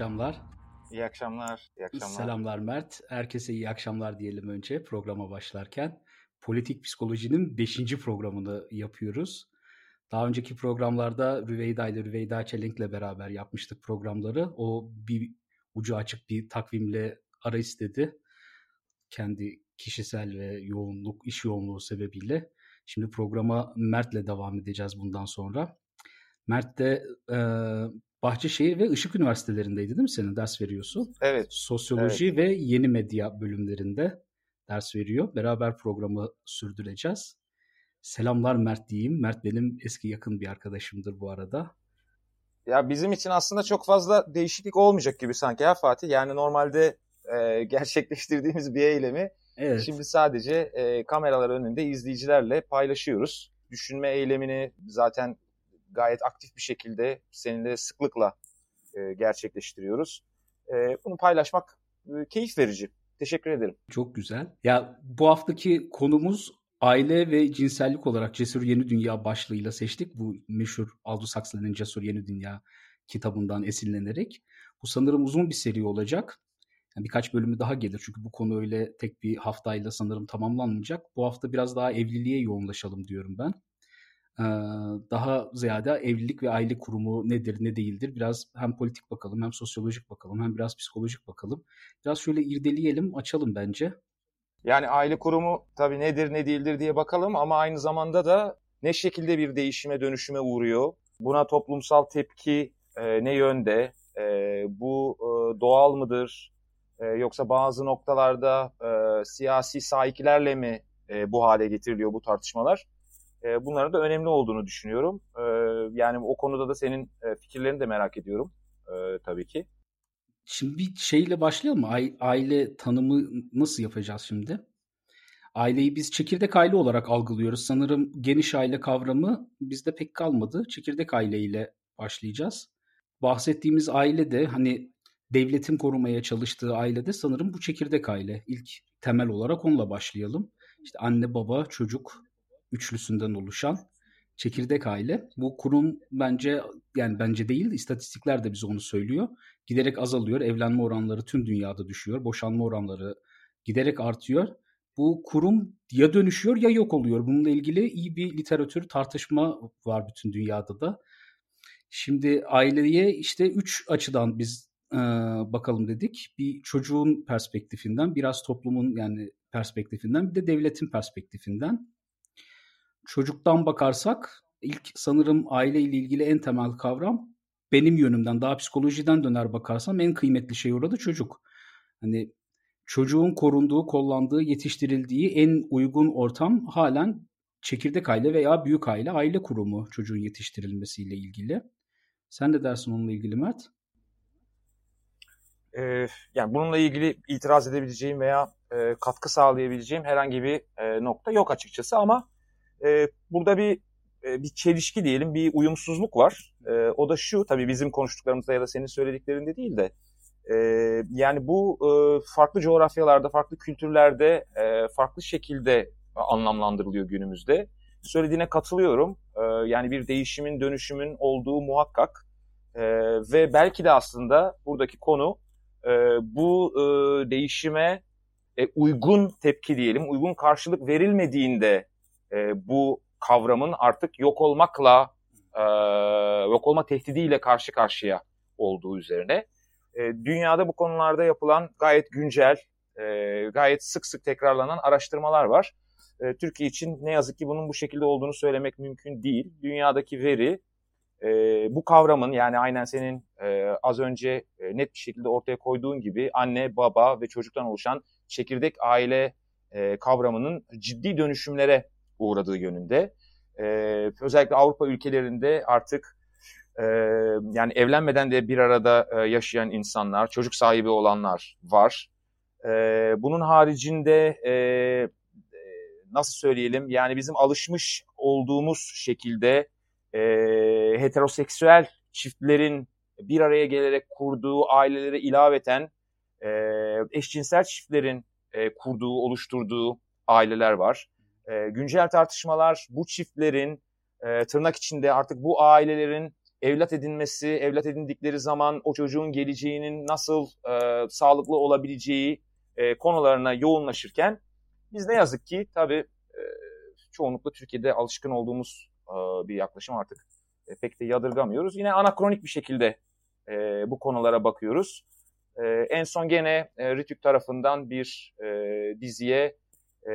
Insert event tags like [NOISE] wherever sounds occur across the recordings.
akşamlar. İyi akşamlar. İyi akşamlar. Selamlar Mert. Herkese iyi akşamlar diyelim önce programa başlarken. Politik Psikoloji'nin 5. programını yapıyoruz. Daha önceki programlarda Rüveyda ile Rüveyda Çelenk'le beraber yapmıştık programları. O bir ucu açık bir takvimle ara istedi. Kendi kişisel ve yoğunluk, iş yoğunluğu sebebiyle. Şimdi programa Mert'le devam edeceğiz bundan sonra. Mert de e, Bahçeşehir ve Işık Üniversitelerindeydi değil mi senin ders veriyorsun? Evet. Sosyoloji evet. ve yeni medya bölümlerinde ders veriyor. Beraber programı sürdüreceğiz. Selamlar Mert diyeyim. Mert benim eski yakın bir arkadaşımdır bu arada. Ya bizim için aslında çok fazla değişiklik olmayacak gibi sanki ya Fatih. Yani normalde e, [LAUGHS] gerçekleştirdiğimiz bir eylemi evet. şimdi sadece e, kameralar önünde izleyicilerle paylaşıyoruz. Düşünme eylemini zaten gayet aktif bir şekilde seninle sıklıkla e, gerçekleştiriyoruz. E, bunu paylaşmak e, keyif verici. Teşekkür ederim. Çok güzel. Ya bu haftaki konumuz aile ve cinsellik olarak Cesur Yeni Dünya başlığıyla seçtik. Bu meşhur Aldous Huxley'nin Cesur Yeni Dünya kitabından esinlenerek. Bu sanırım uzun bir seri olacak. Yani birkaç bölümü daha gelir çünkü bu konu öyle tek bir haftayla sanırım tamamlanmayacak. Bu hafta biraz daha evliliğe yoğunlaşalım diyorum ben daha ziyade evlilik ve aile kurumu nedir ne değildir biraz hem politik bakalım hem sosyolojik bakalım hem biraz psikolojik bakalım. Biraz şöyle irdeleyelim açalım bence. Yani aile kurumu tabii nedir ne değildir diye bakalım ama aynı zamanda da ne şekilde bir değişime dönüşüme uğruyor? Buna toplumsal tepki e, ne yönde? E, bu e, doğal mıdır? E, yoksa bazı noktalarda e, siyasi sahiplerle mi e, bu hale getiriliyor bu tartışmalar? E, bunların da önemli olduğunu düşünüyorum. E, yani o konuda da senin e, fikirlerini de merak ediyorum e, tabii ki. Şimdi bir şeyle başlayalım? Aile tanımı nasıl yapacağız şimdi? Aileyi biz çekirdek aile olarak algılıyoruz. Sanırım geniş aile kavramı bizde pek kalmadı. Çekirdek aile ile başlayacağız. Bahsettiğimiz aile de hani devletin korumaya çalıştığı aile de sanırım bu çekirdek aile. İlk temel olarak onunla başlayalım. İşte anne, baba, çocuk, üçlüsünden oluşan çekirdek aile. Bu kurum bence yani bence değil istatistikler de bize onu söylüyor. Giderek azalıyor. Evlenme oranları tüm dünyada düşüyor. Boşanma oranları giderek artıyor. Bu kurum ya dönüşüyor ya yok oluyor. Bununla ilgili iyi bir literatür tartışma var bütün dünyada da. Şimdi aileye işte üç açıdan biz e, bakalım dedik. Bir çocuğun perspektifinden, biraz toplumun yani perspektifinden, bir de devletin perspektifinden. Çocuktan bakarsak ilk sanırım aile ile ilgili en temel kavram benim yönümden daha psikolojiden döner bakarsam en kıymetli şey orada çocuk. Hani çocuğun korunduğu, kollandığı, yetiştirildiği en uygun ortam halen çekirdek aile veya büyük aile, aile kurumu çocuğun yetiştirilmesiyle ilgili. Sen de dersin onunla ilgili Mert? Ee, yani bununla ilgili itiraz edebileceğim veya e, katkı sağlayabileceğim herhangi bir e, nokta yok açıkçası ama e, burada bir e, bir çelişki diyelim, bir uyumsuzluk var. E, o da şu, tabii bizim konuştuklarımızda ya da senin söylediklerinde değil de, e, yani bu e, farklı coğrafyalarda, farklı kültürlerde e, farklı şekilde anlamlandırılıyor günümüzde. Söylediğine katılıyorum. E, yani bir değişimin, dönüşümün olduğu muhakkak. E, ve belki de aslında buradaki konu e, bu e, değişime e, uygun tepki diyelim, uygun karşılık verilmediğinde e, bu kavramın artık yok olmakla e, yok olma tehdidiyle karşı karşıya olduğu üzerine. E, dünyada bu konularda yapılan gayet güncel, e, gayet sık sık tekrarlanan araştırmalar var. E, Türkiye için ne yazık ki bunun bu şekilde olduğunu söylemek mümkün değil. Dünyadaki veri e, bu kavramın yani aynen senin e, az önce e, net bir şekilde ortaya koyduğun gibi anne, baba ve çocuktan oluşan çekirdek aile e, kavramının ciddi dönüşümlere uğradığı yönünde. E, özellikle Avrupa ülkelerinde artık e, yani evlenmeden de bir arada e, yaşayan insanlar, çocuk sahibi olanlar var. E, bunun haricinde e, nasıl söyleyelim yani bizim alışmış olduğumuz şekilde e, heteroseksüel çiftlerin bir araya gelerek kurduğu ailelere ilaveten e, eşcinsel çiftlerin e, kurduğu, oluşturduğu aileler var. E, güncel tartışmalar bu çiftlerin e, tırnak içinde artık bu ailelerin evlat edinmesi, evlat edindikleri zaman o çocuğun geleceğinin nasıl e, sağlıklı olabileceği e, konularına yoğunlaşırken biz ne yazık ki tabii e, çoğunlukla Türkiye'de alışkın olduğumuz e, bir yaklaşım artık e, pek de yadırgamıyoruz. Yine anakronik bir şekilde e, bu konulara bakıyoruz. E, en son gene e, Ritük tarafından bir e, diziye e,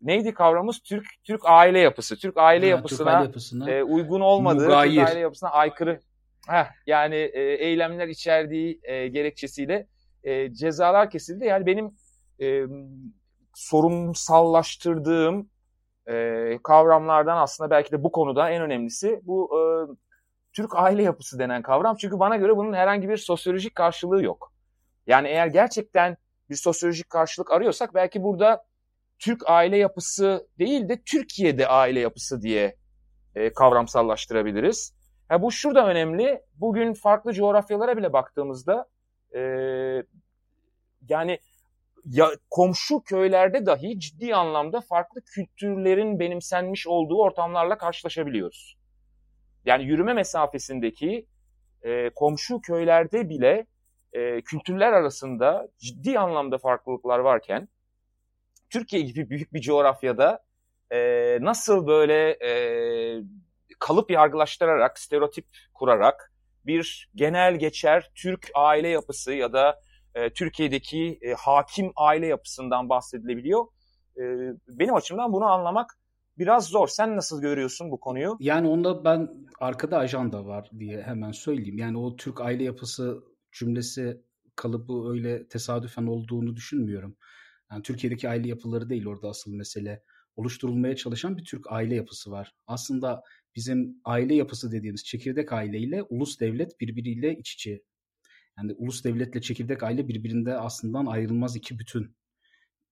neydi kavramımız? Türk Türk aile yapısı. Türk aile ha, yapısına, Türk aile yapısına e, uygun olmadığı, mugayir. Türk aile yapısına aykırı heh, yani e, eylemler içerdiği e, gerekçesiyle e, cezalar kesildi. Yani benim e, sorumsallaştırdığım e, kavramlardan aslında belki de bu konuda en önemlisi bu e, Türk aile yapısı denen kavram. Çünkü bana göre bunun herhangi bir sosyolojik karşılığı yok. Yani eğer gerçekten bir sosyolojik karşılık arıyorsak belki burada Türk aile yapısı değil de Türkiye'de aile yapısı diye e, kavramsallaştırabiliriz. Ha, bu şurada önemli. Bugün farklı coğrafyalara bile baktığımızda e, yani ya, komşu köylerde dahi ciddi anlamda farklı kültürlerin benimsenmiş olduğu ortamlarla karşılaşabiliyoruz. Yani yürüme mesafesindeki e, komşu köylerde bile e, kültürler arasında ciddi anlamda farklılıklar varken Türkiye gibi büyük bir coğrafyada e, nasıl böyle e, kalıp yargılaştırarak, stereotip kurarak bir genel geçer Türk aile yapısı ya da e, Türkiye'deki e, hakim aile yapısından bahsedilebiliyor. E, benim açımdan bunu anlamak biraz zor. Sen nasıl görüyorsun bu konuyu? Yani onda ben arkada ajanda var diye hemen söyleyeyim. Yani o Türk aile yapısı cümlesi kalıbı öyle tesadüfen olduğunu düşünmüyorum. Yani Türkiye'deki aile yapıları değil orada asıl mesele. Oluşturulmaya çalışan bir Türk aile yapısı var. Aslında bizim aile yapısı dediğimiz çekirdek aileyle ulus devlet birbiriyle iç içe. Yani ulus devletle çekirdek aile birbirinde aslında ayrılmaz iki bütün.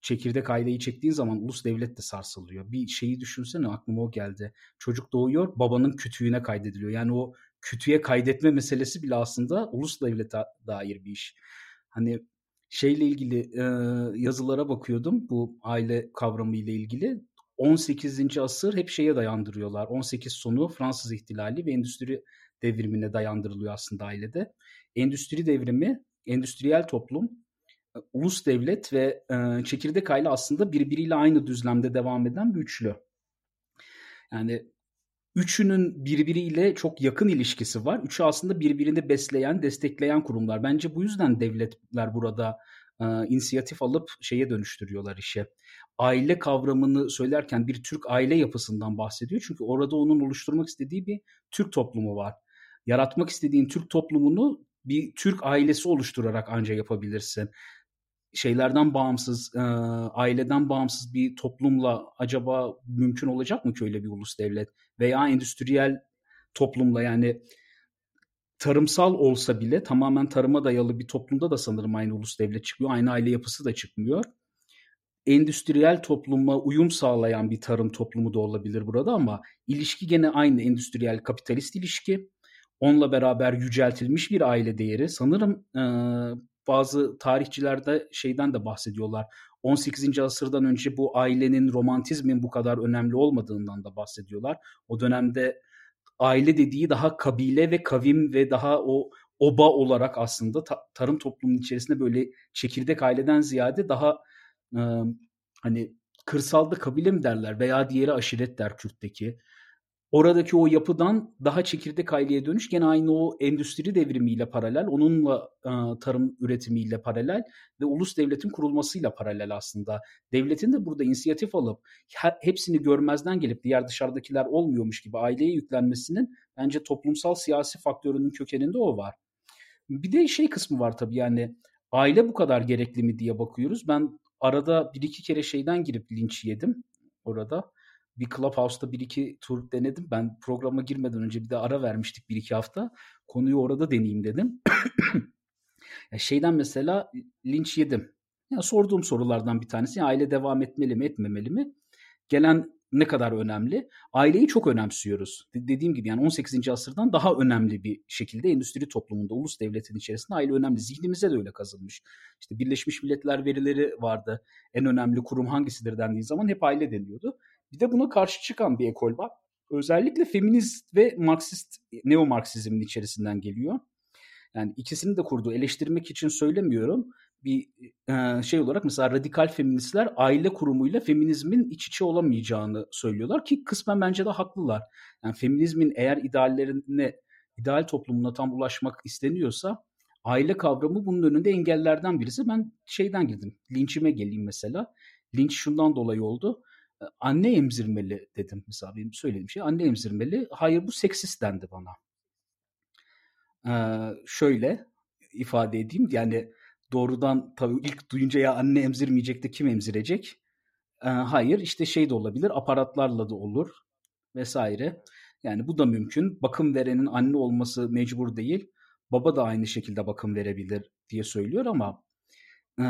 Çekirdek aileyi çektiğin zaman ulus devlet de sarsılıyor. Bir şeyi düşünsene aklıma o geldi. Çocuk doğuyor babanın kütüğüne kaydediliyor. Yani o kütüğe kaydetme meselesi bile aslında ulus devlete dair bir iş. Hani şeyle ilgili e, yazılara bakıyordum bu aile kavramı ile ilgili. 18. asır hep şeye dayandırıyorlar. 18 sonu Fransız ihtilali ve endüstri devrimine dayandırılıyor aslında ailede. Endüstri devrimi, endüstriyel toplum, ulus devlet ve e, çekirdek aile aslında birbiriyle aynı düzlemde devam eden bir üçlü. Yani üçünün birbiriyle çok yakın ilişkisi var. Üçü aslında birbirini besleyen, destekleyen kurumlar. Bence bu yüzden devletler burada e, inisiyatif alıp şeye dönüştürüyorlar işe. Aile kavramını söylerken bir Türk aile yapısından bahsediyor. Çünkü orada onun oluşturmak istediği bir Türk toplumu var. Yaratmak istediğin Türk toplumunu bir Türk ailesi oluşturarak anca yapabilirsin. Şeylerden bağımsız, e, aileden bağımsız bir toplumla acaba mümkün olacak mı ki öyle bir ulus devlet? Veya endüstriyel toplumla yani tarımsal olsa bile tamamen tarıma dayalı bir toplumda da sanırım aynı ulus devlet çıkıyor. Aynı aile yapısı da çıkmıyor. Endüstriyel topluma uyum sağlayan bir tarım toplumu da olabilir burada ama ilişki gene aynı endüstriyel kapitalist ilişki. Onunla beraber yüceltilmiş bir aile değeri. Sanırım e, bazı tarihçilerde şeyden de bahsediyorlar. 18. asırdan önce bu ailenin romantizmin bu kadar önemli olmadığından da bahsediyorlar. O dönemde aile dediği daha kabile ve kavim ve daha o oba olarak aslında ta- tarım toplumunun içerisinde böyle çekirdek aileden ziyade daha e, hani kırsalda kabile mi derler veya diğeri aşiret der Kürt'teki oradaki o yapıdan daha çekirdek aileye dönüş gene aynı o endüstri devrimiyle paralel, onunla e, tarım üretimiyle paralel ve ulus devletin kurulmasıyla paralel aslında. Devletin de burada inisiyatif alıp hepsini görmezden gelip diğer dışarıdakiler olmuyormuş gibi aileye yüklenmesinin bence toplumsal siyasi faktörünün kökeninde o var. Bir de şey kısmı var tabii yani aile bu kadar gerekli mi diye bakıyoruz. Ben arada bir iki kere şeyden girip linç yedim orada bir Clubhouse'da bir iki tur denedim. Ben programa girmeden önce bir de ara vermiştik bir iki hafta. Konuyu orada deneyeyim dedim. [CLEARS THROAT] ya şeyden mesela linç yedim. Ya sorduğum sorulardan bir tanesi aile devam etmeli mi etmemeli mi? Gelen ne kadar önemli? Aileyi çok önemsiyoruz. Dediğim gibi yani 18. asırdan daha önemli bir şekilde endüstri toplumunda, ulus devletin içerisinde aile önemli. Zihnimize de öyle kazınmış. İşte Birleşmiş Milletler verileri vardı. En önemli kurum hangisidir dendiği zaman hep aile deniyordu. Bir de buna karşı çıkan bir ekol var. özellikle feminist ve Marksist, neo-Marksizmin içerisinden geliyor. Yani ikisini de kurdu. Eleştirmek için söylemiyorum. Bir e, şey olarak mesela radikal feministler aile kurumuyla feminizmin iç içe olamayacağını söylüyorlar ki kısmen bence de haklılar. Yani feminizmin eğer ideallerine, ideal toplumuna tam ulaşmak isteniyorsa aile kavramı bunun önünde engellerden birisi. Ben şeyden girdim. Linçime geleyim mesela. Linç şundan dolayı oldu. Anne emzirmeli dedim mesela benim söylediğim şey. Anne emzirmeli. Hayır bu seksist dendi bana. Ee, şöyle ifade edeyim. Yani doğrudan tabii ilk duyunca ya anne emzirmeyecek de kim emzirecek? Ee, hayır işte şey de olabilir. Aparatlarla da olur vesaire. Yani bu da mümkün. Bakım verenin anne olması mecbur değil baba da aynı şekilde bakım verebilir diye söylüyor ama e,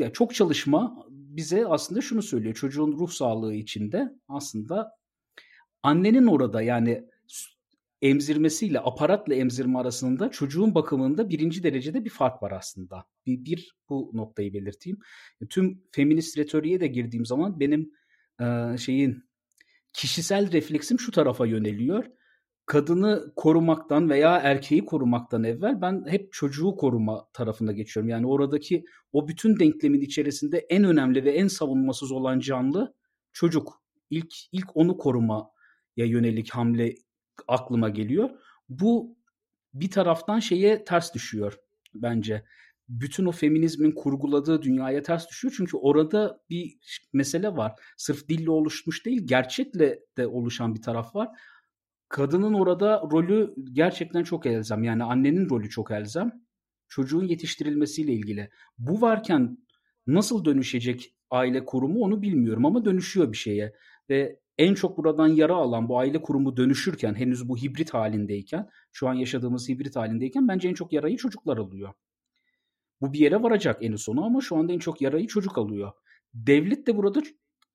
ya çok çalışma bize aslında şunu söylüyor. Çocuğun ruh sağlığı içinde aslında annenin orada yani emzirmesiyle aparatla emzirme arasında çocuğun bakımında birinci derecede bir fark var aslında. Bir, bir bu noktayı belirteyim. Tüm feminist retoriğe de girdiğim zaman benim e, şeyin kişisel refleksim şu tarafa yöneliyor kadını korumaktan veya erkeği korumaktan evvel ben hep çocuğu koruma tarafına geçiyorum. Yani oradaki o bütün denklemin içerisinde en önemli ve en savunmasız olan canlı çocuk. İlk ilk onu korumaya yönelik hamle aklıma geliyor. Bu bir taraftan şeye ters düşüyor bence. Bütün o feminizmin kurguladığı dünyaya ters düşüyor. Çünkü orada bir mesele var. Sırf dille oluşmuş değil, gerçekle de oluşan bir taraf var kadının orada rolü gerçekten çok elzem. Yani annenin rolü çok elzem. Çocuğun yetiştirilmesiyle ilgili. Bu varken nasıl dönüşecek aile kurumu onu bilmiyorum ama dönüşüyor bir şeye. Ve en çok buradan yara alan bu aile kurumu dönüşürken henüz bu hibrit halindeyken şu an yaşadığımız hibrit halindeyken bence en çok yarayı çocuklar alıyor. Bu bir yere varacak en sonu ama şu anda en çok yarayı çocuk alıyor. Devlet de burada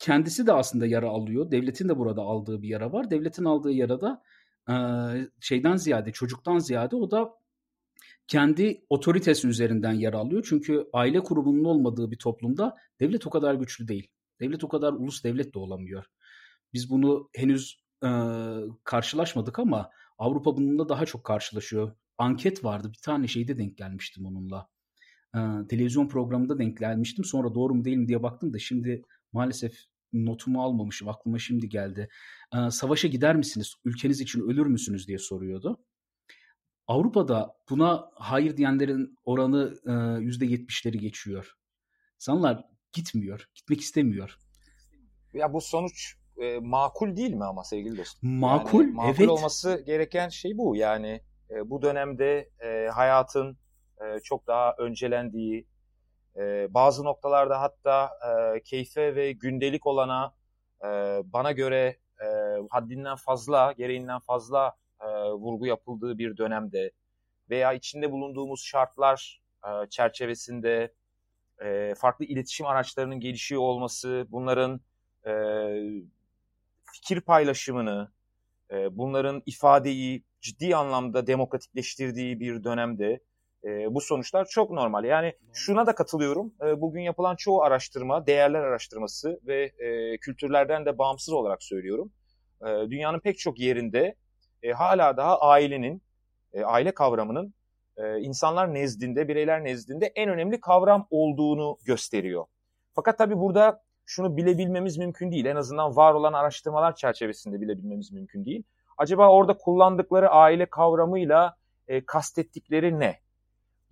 kendisi de aslında yara alıyor. Devletin de burada aldığı bir yara var. Devletin aldığı yara da e, şeyden ziyade, çocuktan ziyade o da kendi otoritesi üzerinden yara alıyor. Çünkü aile kurumunun olmadığı bir toplumda devlet o kadar güçlü değil. Devlet o kadar ulus devlet de olamıyor. Biz bunu henüz e, karşılaşmadık ama Avrupa bununla daha çok karşılaşıyor. Anket vardı. Bir tane şeyde denk gelmiştim onunla. E, televizyon programında denk gelmiştim. Sonra doğru mu değil mi diye baktım da şimdi maalesef notumu almamışım. Aklıma şimdi geldi. Ee, savaşa gider misiniz? Ülkeniz için ölür müsünüz diye soruyordu. Avrupa'da buna hayır diyenlerin oranı e, yüzde yetmişleri geçiyor. İnsanlar gitmiyor, gitmek istemiyor. Ya bu sonuç e, makul değil mi ama sevgili dostum? Makul, yani, makul evet. olması gereken şey bu. Yani e, bu dönemde e, hayatın e, çok daha öncelendiği, e, bazı noktalarda hatta e, keyfe ve gündelik olana e, bana göre e, haddinden fazla, gereğinden fazla e, vurgu yapıldığı bir dönemde veya içinde bulunduğumuz şartlar e, çerçevesinde e, farklı iletişim araçlarının gelişiyor olması, bunların e, fikir paylaşımını, e, bunların ifadeyi ciddi anlamda demokratikleştirdiği bir dönemde e, bu sonuçlar çok normal. Yani şuna da katılıyorum. E, bugün yapılan çoğu araştırma, değerler araştırması ve e, kültürlerden de bağımsız olarak söylüyorum. E, dünyanın pek çok yerinde e, hala daha ailenin, e, aile kavramının e, insanlar nezdinde, bireyler nezdinde en önemli kavram olduğunu gösteriyor. Fakat tabii burada şunu bilebilmemiz mümkün değil. En azından var olan araştırmalar çerçevesinde bilebilmemiz mümkün değil. Acaba orada kullandıkları aile kavramıyla e, kastettikleri ne?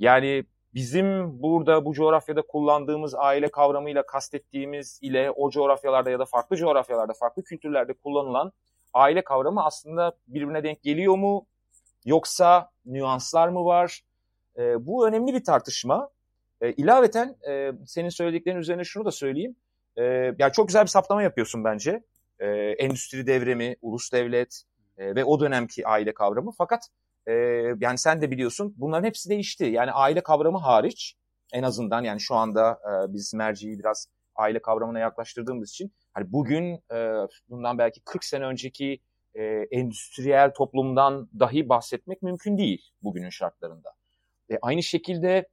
Yani bizim burada bu coğrafyada kullandığımız aile kavramıyla kastettiğimiz ile o coğrafyalarda ya da farklı coğrafyalarda, farklı kültürlerde kullanılan aile kavramı aslında birbirine denk geliyor mu? Yoksa nüanslar mı var? E, bu önemli bir tartışma. E, ilaveten e, senin söylediklerin üzerine şunu da söyleyeyim. E, yani çok güzel bir saptama yapıyorsun bence. E, endüstri devrimi, ulus devlet e, ve o dönemki aile kavramı. Fakat e, yani sen de biliyorsun bunların hepsi değişti. Yani aile kavramı hariç en azından yani şu anda e, biz merciyi biraz aile kavramına yaklaştırdığımız için hani bugün e, bundan belki 40 sene önceki e, endüstriyel toplumdan dahi bahsetmek mümkün değil bugünün şartlarında. E, aynı şekilde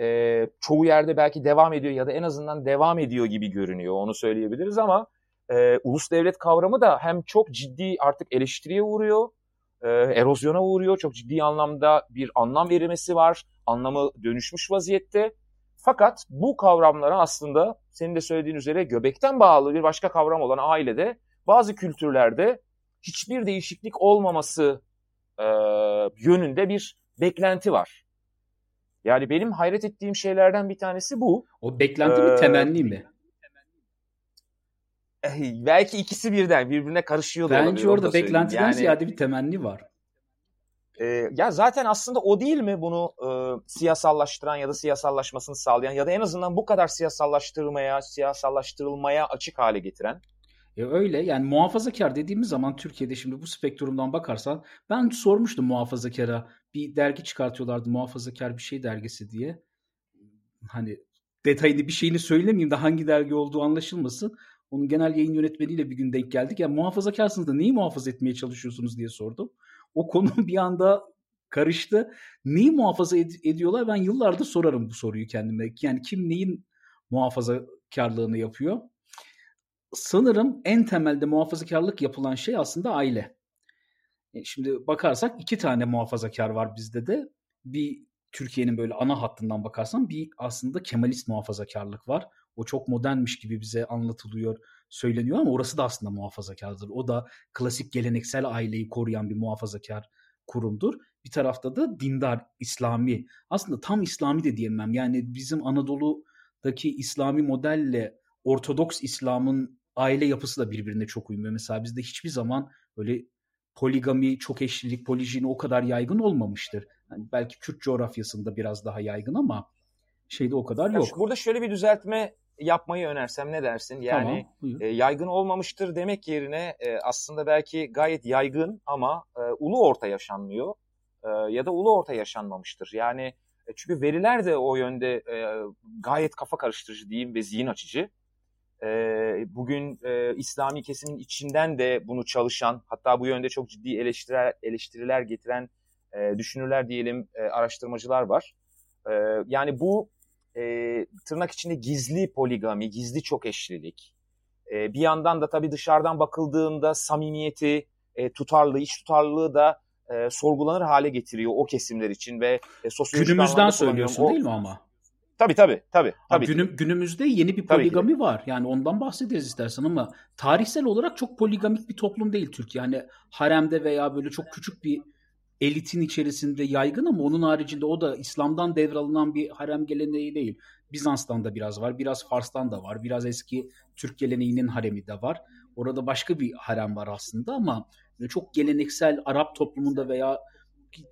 e, çoğu yerde belki devam ediyor ya da en azından devam ediyor gibi görünüyor onu söyleyebiliriz ama e, ulus devlet kavramı da hem çok ciddi artık eleştiriye uğruyor, e, erozyona uğruyor. Çok ciddi anlamda bir anlam verilmesi var. Anlamı dönüşmüş vaziyette. Fakat bu kavramlara aslında senin de söylediğin üzere göbekten bağlı bir başka kavram olan ailede bazı kültürlerde hiçbir değişiklik olmaması e, yönünde bir beklenti var. Yani benim hayret ettiğim şeylerden bir tanesi bu. O beklenti ee, mi temenni mi? [LAUGHS] belki ikisi birden birbirine karışıyor da Bence orada beklentiden yani, ziyade bir temenni var. E, ya zaten aslında o değil mi bunu e, siyasallaştıran ya da siyasallaşmasını sağlayan ya da en azından bu kadar siyasallaştırmaya, siyasallaştırılmaya açık hale getiren? E öyle yani muhafazakar dediğimiz zaman Türkiye'de şimdi bu spektrumdan bakarsan ben sormuştum muhafazakara bir dergi çıkartıyorlardı muhafazakar bir şey dergisi diye. Hani detaylı bir şeyini söylemeyeyim de hangi dergi olduğu anlaşılmasın. Onun genel yayın yönetmeniyle bir gün denk geldik. Ya yani muhafazakarsınız da neyi muhafaza etmeye çalışıyorsunuz diye sordum. O konu [LAUGHS] bir anda karıştı. Neyi muhafaza ed- ediyorlar? Ben yıllardır sorarım bu soruyu kendime. Yani kim neyin muhafazakarlığını yapıyor? Sanırım en temelde muhafazakarlık yapılan şey aslında aile. E, şimdi bakarsak iki tane muhafazakar var bizde de. Bir Türkiye'nin böyle ana hattından bakarsan bir aslında Kemalist muhafazakarlık var. O çok modernmiş gibi bize anlatılıyor, söyleniyor ama orası da aslında muhafazakardır. O da klasik geleneksel aileyi koruyan bir muhafazakar kurumdur. Bir tarafta da dindar, İslami. Aslında tam İslami de diyemem. Yani bizim Anadolu'daki İslami modelle Ortodoks İslam'ın aile yapısı da birbirine çok uymuyor. Mesela bizde hiçbir zaman böyle poligami, çok eşlilik, polijini o kadar yaygın olmamıştır. Yani belki Kürt coğrafyasında biraz daha yaygın ama şeyde o kadar yok. burada şöyle bir düzeltme yapmayı önersem ne dersin? Yani tamam, e, yaygın olmamıştır demek yerine e, aslında belki gayet yaygın ama e, ulu orta yaşanmıyor e, ya da ulu orta yaşanmamıştır. Yani e, çünkü veriler de o yönde e, gayet kafa karıştırıcı diyeyim ve zihin açıcı. E, bugün e, İslami kesimin içinden de bunu çalışan hatta bu yönde çok ciddi eleştiriler, eleştiriler getiren e, düşünürler diyelim e, araştırmacılar var. E, yani bu e, tırnak içinde gizli poligami, gizli çok eşlilik. E, bir yandan da tabii dışarıdan bakıldığında samimiyeti, e, tutarlılığı, iç tutarlılığı da e, sorgulanır hale getiriyor o kesimler için ve e, sosyolojik Günümüzden söylüyorsun o, değil mi ama? Tabii tabii. tabii, tabii. Günüm, günümüzde yeni bir poligami var. Yani ondan bahsederiz istersen ama tarihsel olarak çok poligamik bir toplum değil Türkiye. Yani haremde veya böyle çok küçük bir elitin içerisinde yaygın ama onun haricinde o da İslam'dan devralınan bir harem geleneği değil. Bizans'tan da biraz var, biraz Fars'tan da var, biraz eski Türk geleneğinin haremi de var. Orada başka bir harem var aslında ama çok geleneksel Arap toplumunda veya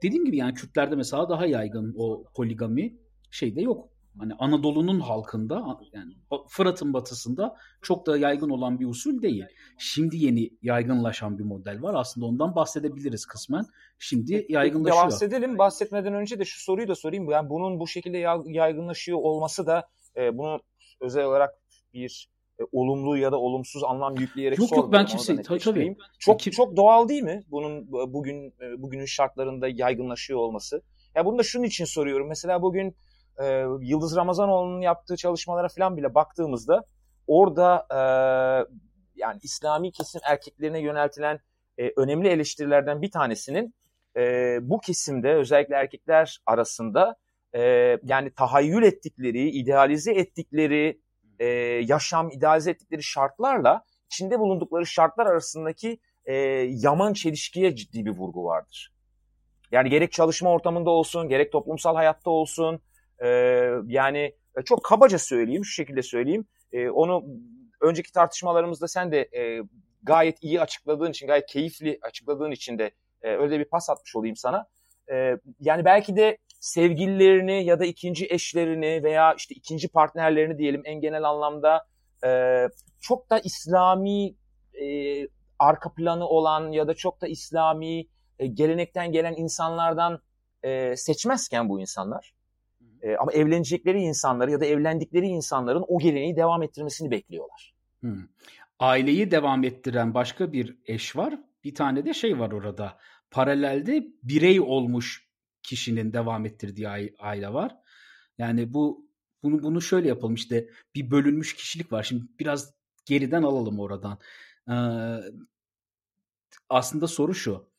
dediğim gibi yani Kürtlerde mesela daha yaygın o poligami şeyde yok. Hani Anadolu'nun halkında yani Fırat'ın batısında çok da yaygın olan bir usul değil. Şimdi yeni yaygınlaşan bir model var. Aslında ondan bahsedebiliriz kısmen. Şimdi yaygınlaşıyor. Ya bahsedelim. Bahsetmeden önce de şu soruyu da sorayım. Yani bunun bu şekilde yaygınlaşıyor olması da e, bunu özel olarak bir e, olumlu ya da olumsuz anlam yükleyerek yok, sormuyorum. Yok ben kimseyi tabii tabii. Çok Kim... çok doğal değil mi bunun bugün e, bugünün şartlarında yaygınlaşıyor olması? Ya bunu da şunun için soruyorum. Mesela bugün e, Yıldız Ramazanoğlu'nun yaptığı çalışmalara falan bile baktığımızda orada e, yani İslami kesim erkeklerine yöneltilen e, önemli eleştirilerden bir tanesinin e, bu kesimde özellikle erkekler arasında e, yani tahayyül ettikleri, idealize ettikleri e, yaşam, idealize ettikleri şartlarla içinde bulundukları şartlar arasındaki e, yaman çelişkiye ciddi bir vurgu vardır. Yani gerek çalışma ortamında olsun, gerek toplumsal hayatta olsun, e, yani çok kabaca söyleyeyim, şu şekilde söyleyeyim. E, onu önceki tartışmalarımızda sen de e, gayet iyi açıkladığın için, gayet keyifli açıkladığın için de e, öyle bir pas atmış olayım sana. E, yani belki de sevgililerini ya da ikinci eşlerini veya işte ikinci partnerlerini diyelim en genel anlamda e, çok da İslami e, arka planı olan ya da çok da İslami e, gelenekten gelen insanlardan e, seçmezken bu insanlar e, ama evlenecekleri insanları ya da evlendikleri insanların o geleneği devam ettirmesini bekliyorlar. Hmm. Aileyi devam ettiren başka bir eş var. Bir tane de şey var orada. Paralelde birey olmuş kişinin devam ettirdiği aile var. Yani bu bunu bunu şöyle yapalım işte bir bölünmüş kişilik var. Şimdi biraz geriden alalım oradan. Ee, aslında soru şu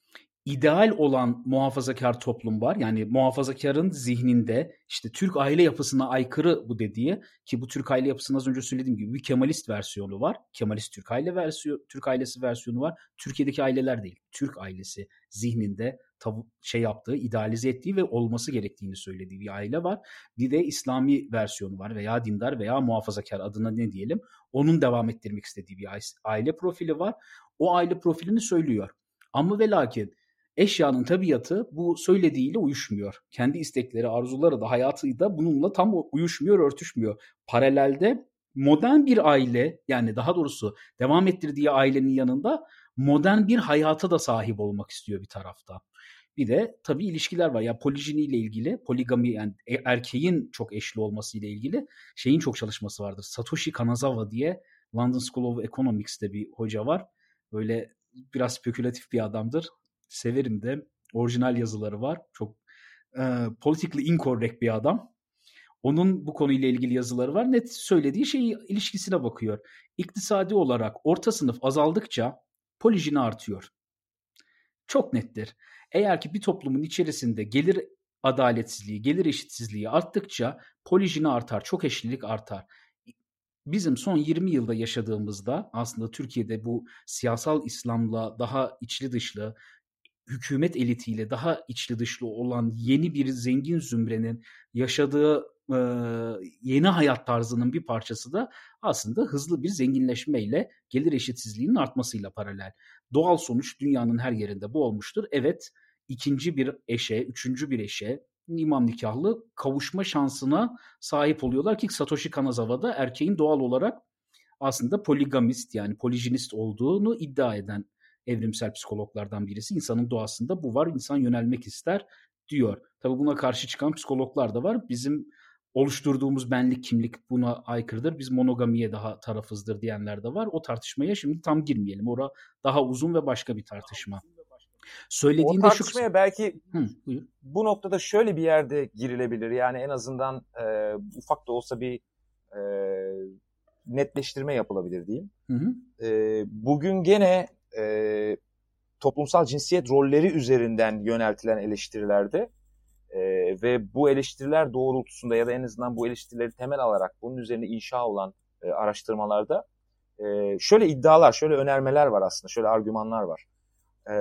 ideal olan muhafazakar toplum var. Yani muhafazakarın zihninde işte Türk aile yapısına aykırı bu dediği ki bu Türk aile yapısının az önce söylediğim gibi bir Kemalist versiyonu var. Kemalist Türk aile versiyonu, Türk ailesi versiyonu var. Türkiye'deki aileler değil. Türk ailesi zihninde tabu, şey yaptığı, idealize ettiği ve olması gerektiğini söylediği bir aile var. Bir de İslami versiyonu var veya dindar veya muhafazakar adına ne diyelim. Onun devam ettirmek istediği bir aile profili var. O aile profilini söylüyor. Ama ve lakin eşyanın tabiatı bu söylediğiyle uyuşmuyor. Kendi istekleri, arzuları da hayatı da bununla tam uyuşmuyor, örtüşmüyor. Paralelde modern bir aile yani daha doğrusu devam ettirdiği ailenin yanında modern bir hayata da sahip olmak istiyor bir tarafta. Bir de tabii ilişkiler var. Ya yani polijini ile ilgili, poligami yani e, erkeğin çok eşli olması ile ilgili şeyin çok çalışması vardır. Satoshi Kanazawa diye London School of Economics'te bir hoca var. Böyle biraz spekülatif bir adamdır severim de. Orijinal yazıları var. Çok e, politically incorrect bir adam. Onun bu konuyla ilgili yazıları var. Net söylediği şeyi ilişkisine bakıyor. İktisadi olarak orta sınıf azaldıkça polijini artıyor. Çok nettir. Eğer ki bir toplumun içerisinde gelir adaletsizliği, gelir eşitsizliği arttıkça polijini artar, çok eşlilik artar. Bizim son 20 yılda yaşadığımızda aslında Türkiye'de bu siyasal İslam'la daha içli dışlı, hükümet elitiyle daha içli dışlı olan yeni bir zengin zümrenin yaşadığı e, yeni hayat tarzının bir parçası da aslında hızlı bir zenginleşmeyle gelir eşitsizliğinin artmasıyla paralel. Doğal sonuç dünyanın her yerinde bu olmuştur. Evet ikinci bir eşe, üçüncü bir eşe imam nikahlı kavuşma şansına sahip oluyorlar ki Satoshi Kanazawa'da erkeğin doğal olarak aslında poligamist yani polijinist olduğunu iddia eden evrimsel psikologlardan birisi. İnsanın doğasında bu var. İnsan yönelmek ister diyor. Tabii buna karşı çıkan psikologlar da var. Bizim oluşturduğumuz benlik kimlik buna aykırıdır. Biz monogamiye daha tarafızdır diyenler de var. O tartışmaya şimdi tam girmeyelim. Ora daha uzun ve başka bir tartışma. Söylediğinde o tartışmaya şu... belki Hı, bu noktada şöyle bir yerde girilebilir. Yani en azından e, ufak da olsa bir e, netleştirme yapılabilir diyeyim. Hı hı. E, bugün gene e, toplumsal cinsiyet rolleri üzerinden yöneltilen eleştirilerde e, ve bu eleştiriler doğrultusunda ya da en azından bu eleştirileri temel alarak bunun üzerine inşa olan e, araştırmalarda e, şöyle iddialar, şöyle önermeler var aslında, şöyle argümanlar var. E,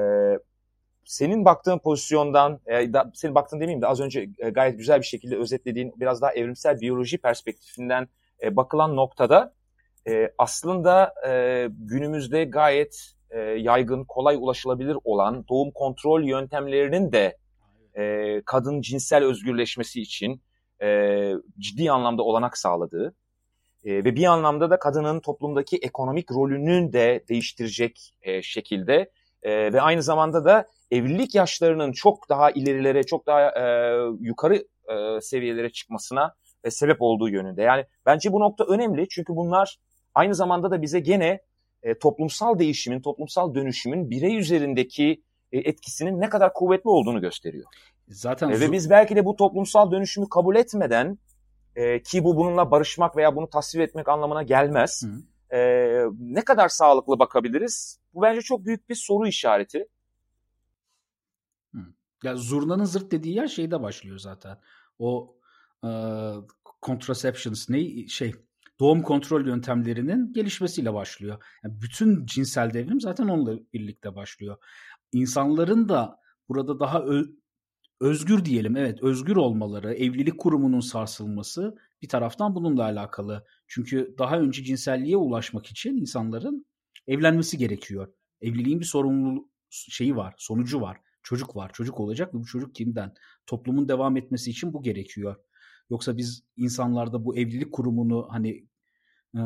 senin baktığın pozisyondan, e, da, senin baktığın demeyeyim de az önce e, gayet güzel bir şekilde özetlediğin biraz daha evrimsel biyoloji perspektifinden e, bakılan noktada e, aslında e, günümüzde gayet e, yaygın, kolay ulaşılabilir olan doğum kontrol yöntemlerinin de e, kadın cinsel özgürleşmesi için e, ciddi anlamda olanak sağladığı e, ve bir anlamda da kadının toplumdaki ekonomik rolünün de değiştirecek e, şekilde e, ve aynı zamanda da evlilik yaşlarının çok daha ilerilere, çok daha e, yukarı e, seviyelere çıkmasına e, sebep olduğu yönünde. Yani bence bu nokta önemli çünkü bunlar aynı zamanda da bize gene e, toplumsal değişimin, toplumsal dönüşümün birey üzerindeki e, etkisinin ne kadar kuvvetli olduğunu gösteriyor. Zaten e, ve biz belki de bu toplumsal dönüşümü kabul etmeden e, ki bu bununla barışmak veya bunu tasvir etmek anlamına gelmez. E, ne kadar sağlıklı bakabiliriz? Bu bence çok büyük bir soru işareti. Hı. Ya zurnanın zırt dediği yer şeyde başlıyor zaten. O e, contraceptions ne şey doğum kontrol yöntemlerinin gelişmesiyle başlıyor. Yani bütün cinsel devrim zaten onunla birlikte başlıyor. İnsanların da burada daha özgür diyelim evet özgür olmaları, evlilik kurumunun sarsılması bir taraftan bununla alakalı. Çünkü daha önce cinselliğe ulaşmak için insanların evlenmesi gerekiyor. Evliliğin bir sorumluluğu şeyi var, sonucu var. Çocuk var, çocuk olacak ve bu çocuk kimden? Toplumun devam etmesi için bu gerekiyor. Yoksa biz insanlarda bu evlilik kurumunu hani e,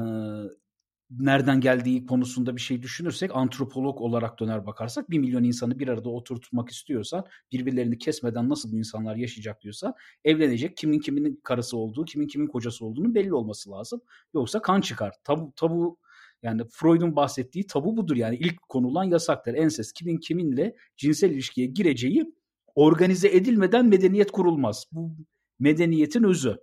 nereden geldiği konusunda bir şey düşünürsek antropolog olarak döner bakarsak bir milyon insanı bir arada oturtmak istiyorsan birbirlerini kesmeden nasıl bu insanlar yaşayacak diyorsa evlenecek kimin kimin karısı olduğu kimin kimin kocası olduğunu belli olması lazım. Yoksa kan çıkar. Tabu, tabu yani Freud'un bahsettiği tabu budur yani ilk konulan yasaktır. Ensest kimin kiminle cinsel ilişkiye gireceği organize edilmeden medeniyet kurulmaz. Bu medeniyetin özü.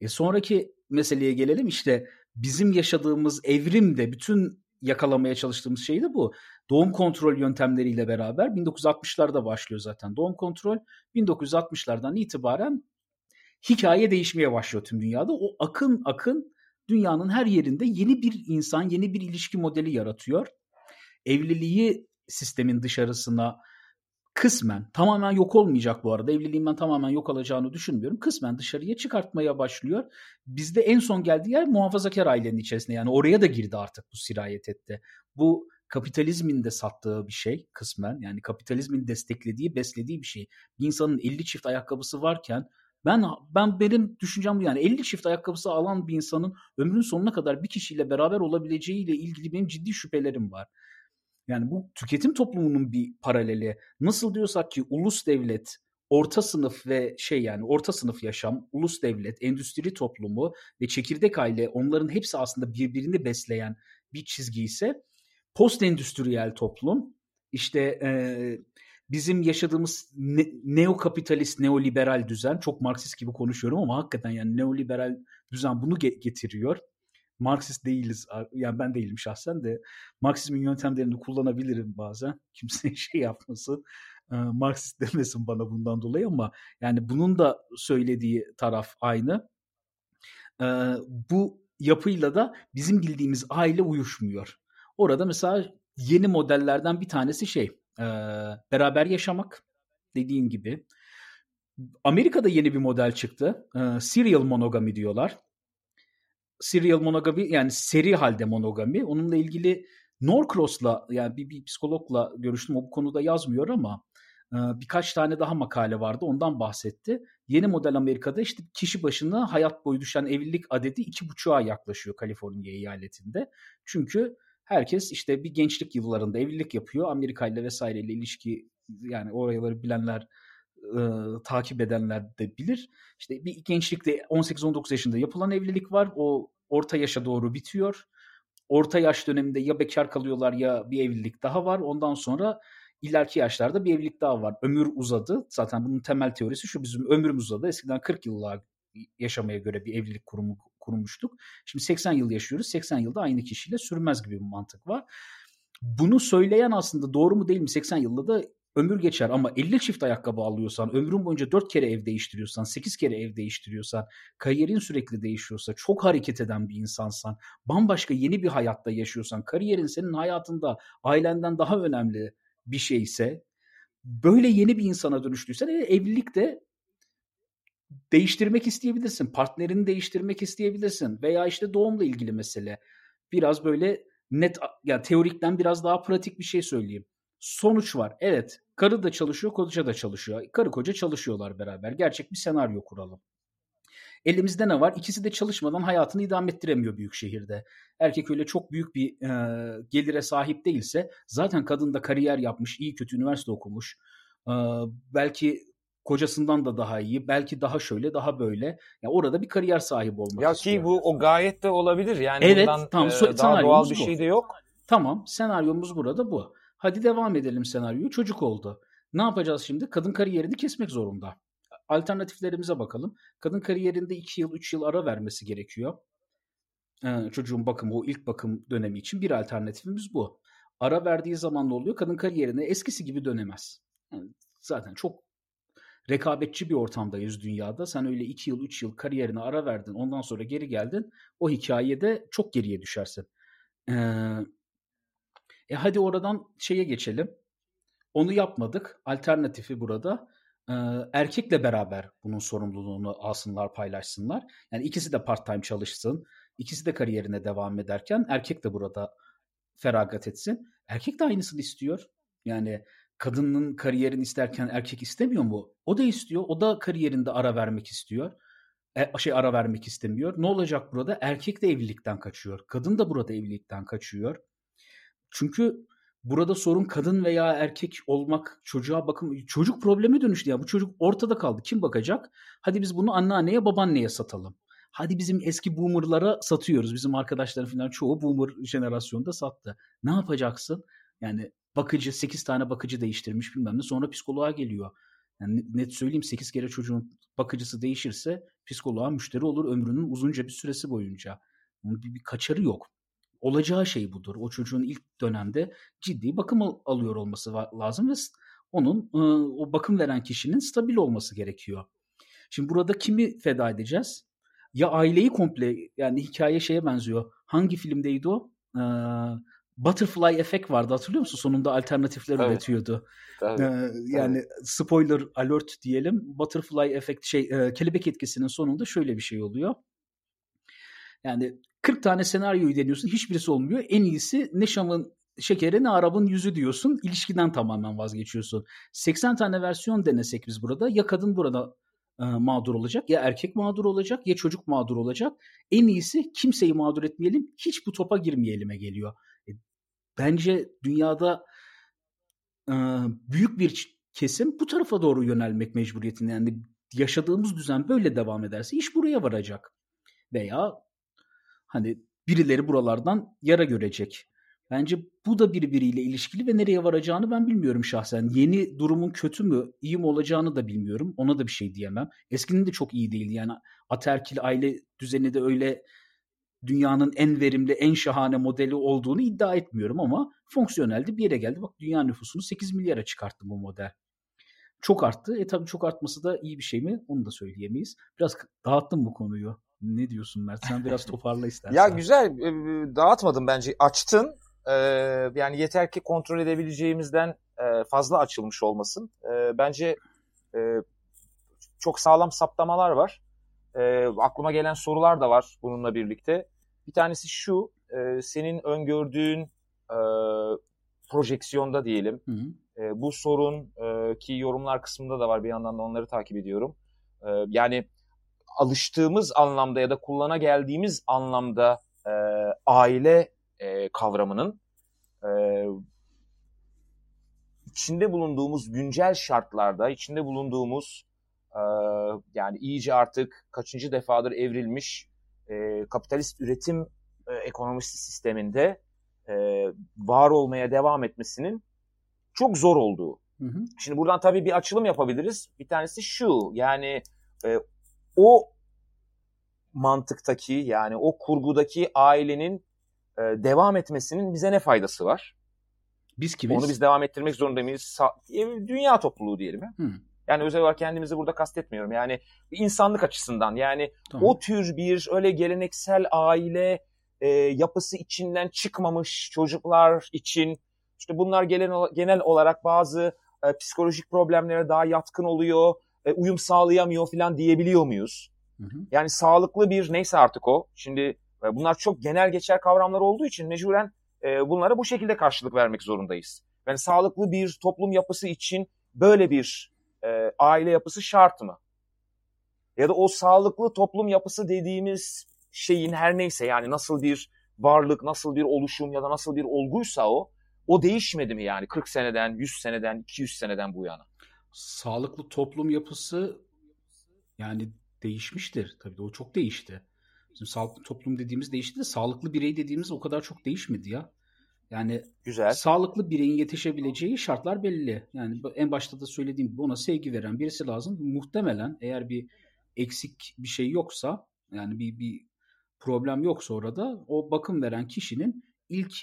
E sonraki meseleye gelelim işte bizim yaşadığımız evrim de bütün yakalamaya çalıştığımız şey de bu. Doğum kontrol yöntemleriyle beraber 1960'larda başlıyor zaten doğum kontrol. 1960'lardan itibaren hikaye değişmeye başlıyor tüm dünyada. O akın akın dünyanın her yerinde yeni bir insan, yeni bir ilişki modeli yaratıyor. Evliliği sistemin dışarısına kısmen tamamen yok olmayacak bu arada. Evliliğin ben tamamen yok olacağını düşünmüyorum. Kısmen dışarıya çıkartmaya başlıyor. Bizde en son geldiği yer muhafazakar ailenin içerisinde. Yani oraya da girdi artık bu sirayet etti. Bu kapitalizmin de sattığı bir şey kısmen. Yani kapitalizmin desteklediği, beslediği bir şey. Bir insanın 50 çift ayakkabısı varken ben ben benim düşüncem bu yani 50 çift ayakkabısı alan bir insanın ömrün sonuna kadar bir kişiyle beraber olabileceğiyle ilgili benim ciddi şüphelerim var. Yani bu tüketim toplumunun bir paraleli. Nasıl diyorsak ki ulus devlet, orta sınıf ve şey yani orta sınıf yaşam, ulus devlet, endüstri toplumu ve çekirdek aile onların hepsi aslında birbirini besleyen bir çizgi ise post endüstriyel toplum işte e, bizim yaşadığımız ne, neokapitalist, neoliberal düzen çok Marksist gibi konuşuyorum ama hakikaten yani neoliberal düzen bunu getiriyor. Marksist değiliz. Yani ben değilim şahsen de. Marksizmin yöntemlerini kullanabilirim bazen. [LAUGHS] Kimse şey yapmasın. Marksist demesin bana bundan dolayı ama yani bunun da söylediği taraf aynı. Bu yapıyla da bizim bildiğimiz aile uyuşmuyor. Orada mesela yeni modellerden bir tanesi şey beraber yaşamak dediğin gibi. Amerika'da yeni bir model çıktı. serial monogamy diyorlar serial monogami yani seri halde monogami. Onunla ilgili Norcross'la yani bir, bir psikologla görüştüm. O bu konuda yazmıyor ama e, birkaç tane daha makale vardı. Ondan bahsetti. Yeni model Amerika'da işte kişi başına hayat boyu düşen evlilik adedi iki buçuğa yaklaşıyor Kaliforniya eyaletinde. Çünkü herkes işte bir gençlik yıllarında evlilik yapıyor. Amerika ile vesaireyle ilişki yani oraları bilenler e, takip edenler de bilir. İşte bir gençlikte 18-19 yaşında yapılan evlilik var. O orta yaşa doğru bitiyor. Orta yaş döneminde ya bekar kalıyorlar ya bir evlilik daha var. Ondan sonra ileriki yaşlarda bir evlilik daha var. Ömür uzadı. Zaten bunun temel teorisi şu bizim ömrümüz uzadı. Eskiden 40 yıllar yaşamaya göre bir evlilik kurumu kurmuştuk. Şimdi 80 yıl yaşıyoruz. 80 yılda aynı kişiyle sürmez gibi bir mantık var. Bunu söyleyen aslında doğru mu değil mi? 80 yılda da ömür geçer ama 50 çift ayakkabı alıyorsan, ömrün boyunca 4 kere ev değiştiriyorsan, 8 kere ev değiştiriyorsan, kariyerin sürekli değişiyorsa, çok hareket eden bir insansan, bambaşka yeni bir hayatta yaşıyorsan, kariyerin senin hayatında ailenden daha önemli bir şeyse, böyle yeni bir insana dönüştüysen e, evlilik de değiştirmek isteyebilirsin. Partnerini değiştirmek isteyebilirsin. Veya işte doğumla ilgili mesele. Biraz böyle net yani teorikten biraz daha pratik bir şey söyleyeyim sonuç var. Evet karı da çalışıyor koca da çalışıyor. Karı koca çalışıyorlar beraber. Gerçek bir senaryo kuralım. Elimizde ne var? İkisi de çalışmadan hayatını idame ettiremiyor büyük şehirde. Erkek öyle çok büyük bir e, gelire sahip değilse zaten kadın da kariyer yapmış, iyi kötü üniversite okumuş. E, belki kocasından da daha iyi, belki daha şöyle, daha böyle. Yani orada bir kariyer sahibi olmak ya istiyor. Ya ki bu o gayet de olabilir. Yani evet, bundan tamam, e, daha doğal bir bu. şey de yok. Tamam, senaryomuz burada bu. Hadi devam edelim senaryoyu. Çocuk oldu. Ne yapacağız şimdi? Kadın kariyerini kesmek zorunda. Alternatiflerimize bakalım. Kadın kariyerinde 2 yıl 3 yıl ara vermesi gerekiyor. Ee, çocuğun bakımı o ilk bakım dönemi için bir alternatifimiz bu. Ara verdiği zaman ne oluyor? Kadın kariyerine eskisi gibi dönemez. Yani zaten çok rekabetçi bir ortamdayız dünyada. Sen öyle 2 yıl 3 yıl kariyerine ara verdin ondan sonra geri geldin. O hikayede çok geriye düşersin. Ee, e hadi oradan şeye geçelim. Onu yapmadık. Alternatifi burada e, erkekle beraber bunun sorumluluğunu alsınlar, paylaşsınlar. Yani ikisi de part time çalışsın. ikisi de kariyerine devam ederken erkek de burada feragat etsin. Erkek de aynısını istiyor. Yani kadının kariyerini isterken erkek istemiyor mu? O da istiyor. O da kariyerinde ara vermek istiyor. E, şey ara vermek istemiyor. Ne olacak burada? Erkek de evlilikten kaçıyor. Kadın da burada evlilikten kaçıyor. Çünkü burada sorun kadın veya erkek olmak, çocuğa bakım, çocuk probleme dönüştü ya. Bu çocuk ortada kaldı. Kim bakacak? Hadi biz bunu anneanneye, babaanneye satalım. Hadi bizim eski boomerlara satıyoruz. Bizim arkadaşların falan çoğu boomer jenerasyonda sattı. Ne yapacaksın? Yani bakıcı 8 tane bakıcı değiştirmiş bilmem ne sonra psikoloğa geliyor. Yani net söyleyeyim 8 kere çocuğun bakıcısı değişirse psikoloğa müşteri olur ömrünün uzunca bir süresi boyunca. Onun bir, bir kaçarı yok. Olacağı şey budur. O çocuğun ilk dönemde ciddi bakım al- alıyor olması lazım ve onun o bakım veren kişinin stabil olması gerekiyor. Şimdi burada kimi feda edeceğiz? Ya aileyi komple yani hikaye şeye benziyor. Hangi filmdeydi o? Ee, Butterfly Effect vardı hatırlıyor musun? Sonunda alternatifler evet. üretiyordu. Evet. Ee, yani evet. spoiler alert diyelim. Butterfly Effect şey e, kelebek etkisinin sonunda şöyle bir şey oluyor. Yani 40 tane senaryoyu deniyorsun. Hiçbirisi olmuyor. En iyisi ne Şam'ın şekeri ne Arap'ın yüzü diyorsun. İlişkiden tamamen vazgeçiyorsun. 80 tane versiyon denesek biz burada. Ya kadın burada e, mağdur olacak ya erkek mağdur olacak ya çocuk mağdur olacak. En iyisi kimseyi mağdur etmeyelim. Hiç bu topa girmeyelim'e geliyor. E, bence dünyada e, büyük bir kesim bu tarafa doğru yönelmek mecburiyetinde. Yani yaşadığımız düzen böyle devam ederse iş buraya varacak. Veya hani birileri buralardan yara görecek. Bence bu da birbiriyle ilişkili ve nereye varacağını ben bilmiyorum şahsen. Yeni durumun kötü mü, iyi mi olacağını da bilmiyorum. Ona da bir şey diyemem. Eskinin de çok iyi değildi. Yani aterkil aile düzeni de öyle dünyanın en verimli, en şahane modeli olduğunu iddia etmiyorum ama fonksiyoneldi bir yere geldi. Bak dünya nüfusunu 8 milyara çıkarttı bu model. Çok arttı. E tabii çok artması da iyi bir şey mi? Onu da söyleyemeyiz. Biraz dağıttım bu konuyu. Ne diyorsun Mert? Sen biraz [LAUGHS] toparla istersen. ya güzel. Dağıtmadım bence. Açtın. Ee, yani yeter ki kontrol edebileceğimizden e, fazla açılmış olmasın. Ee, bence e, çok sağlam saptamalar var. Aklıma gelen sorular da var bununla birlikte. Bir tanesi şu, e, senin öngördüğün projeksiyonda diyelim. Hı hı. bu sorun ki yorumlar kısmında da var bir yandan da onları takip ediyorum. yani alıştığımız anlamda ya da kullana geldiğimiz anlamda aile e, kavramının e, içinde bulunduğumuz güncel şartlarda, içinde bulunduğumuz e, yani iyice artık kaçıncı defadır evrilmiş e, kapitalist üretim e, ekonomisi sisteminde e, var olmaya devam etmesinin çok zor olduğu. Hı hı. Şimdi buradan tabii bir açılım yapabiliriz. Bir tanesi şu yani e, o mantıktaki yani o kurgudaki ailenin e, devam etmesinin bize ne faydası var? Biz kimiz? Onu biz devam ettirmek zorunda mıyız? Dünya topluluğu diyelim. Ya. Hmm. Yani özel olarak kendimizi burada kastetmiyorum. Yani insanlık açısından yani tamam. o tür bir öyle geleneksel aile e, yapısı içinden çıkmamış çocuklar için işte bunlar genel, genel olarak bazı e, psikolojik problemlere daha yatkın oluyor, e, uyum sağlayamıyor falan diyebiliyor muyuz? Hı hı. Yani sağlıklı bir neyse artık o. Şimdi Bunlar çok genel geçer kavramlar olduğu için mecburen e, bunlara bu şekilde karşılık vermek zorundayız. Yani sağlıklı bir toplum yapısı için böyle bir e, aile yapısı şart mı? Ya da o sağlıklı toplum yapısı dediğimiz şeyin her neyse yani nasıl bir varlık, nasıl bir oluşum ya da nasıl bir olguysa o, o değişmedi mi yani 40 seneden, 100 seneden, 200 seneden bu yana? Sağlıklı toplum yapısı yani değişmiştir. Tabii de o çok değişti. Şimdi sağlıklı toplum dediğimiz değişti de sağlıklı birey dediğimiz o kadar çok değişmedi ya. Yani Güzel. sağlıklı bireyin yetişebileceği şartlar belli. Yani en başta da söylediğim gibi ona sevgi veren birisi lazım. Muhtemelen eğer bir eksik bir şey yoksa yani bir, bir problem yoksa orada o bakım veren kişinin ilk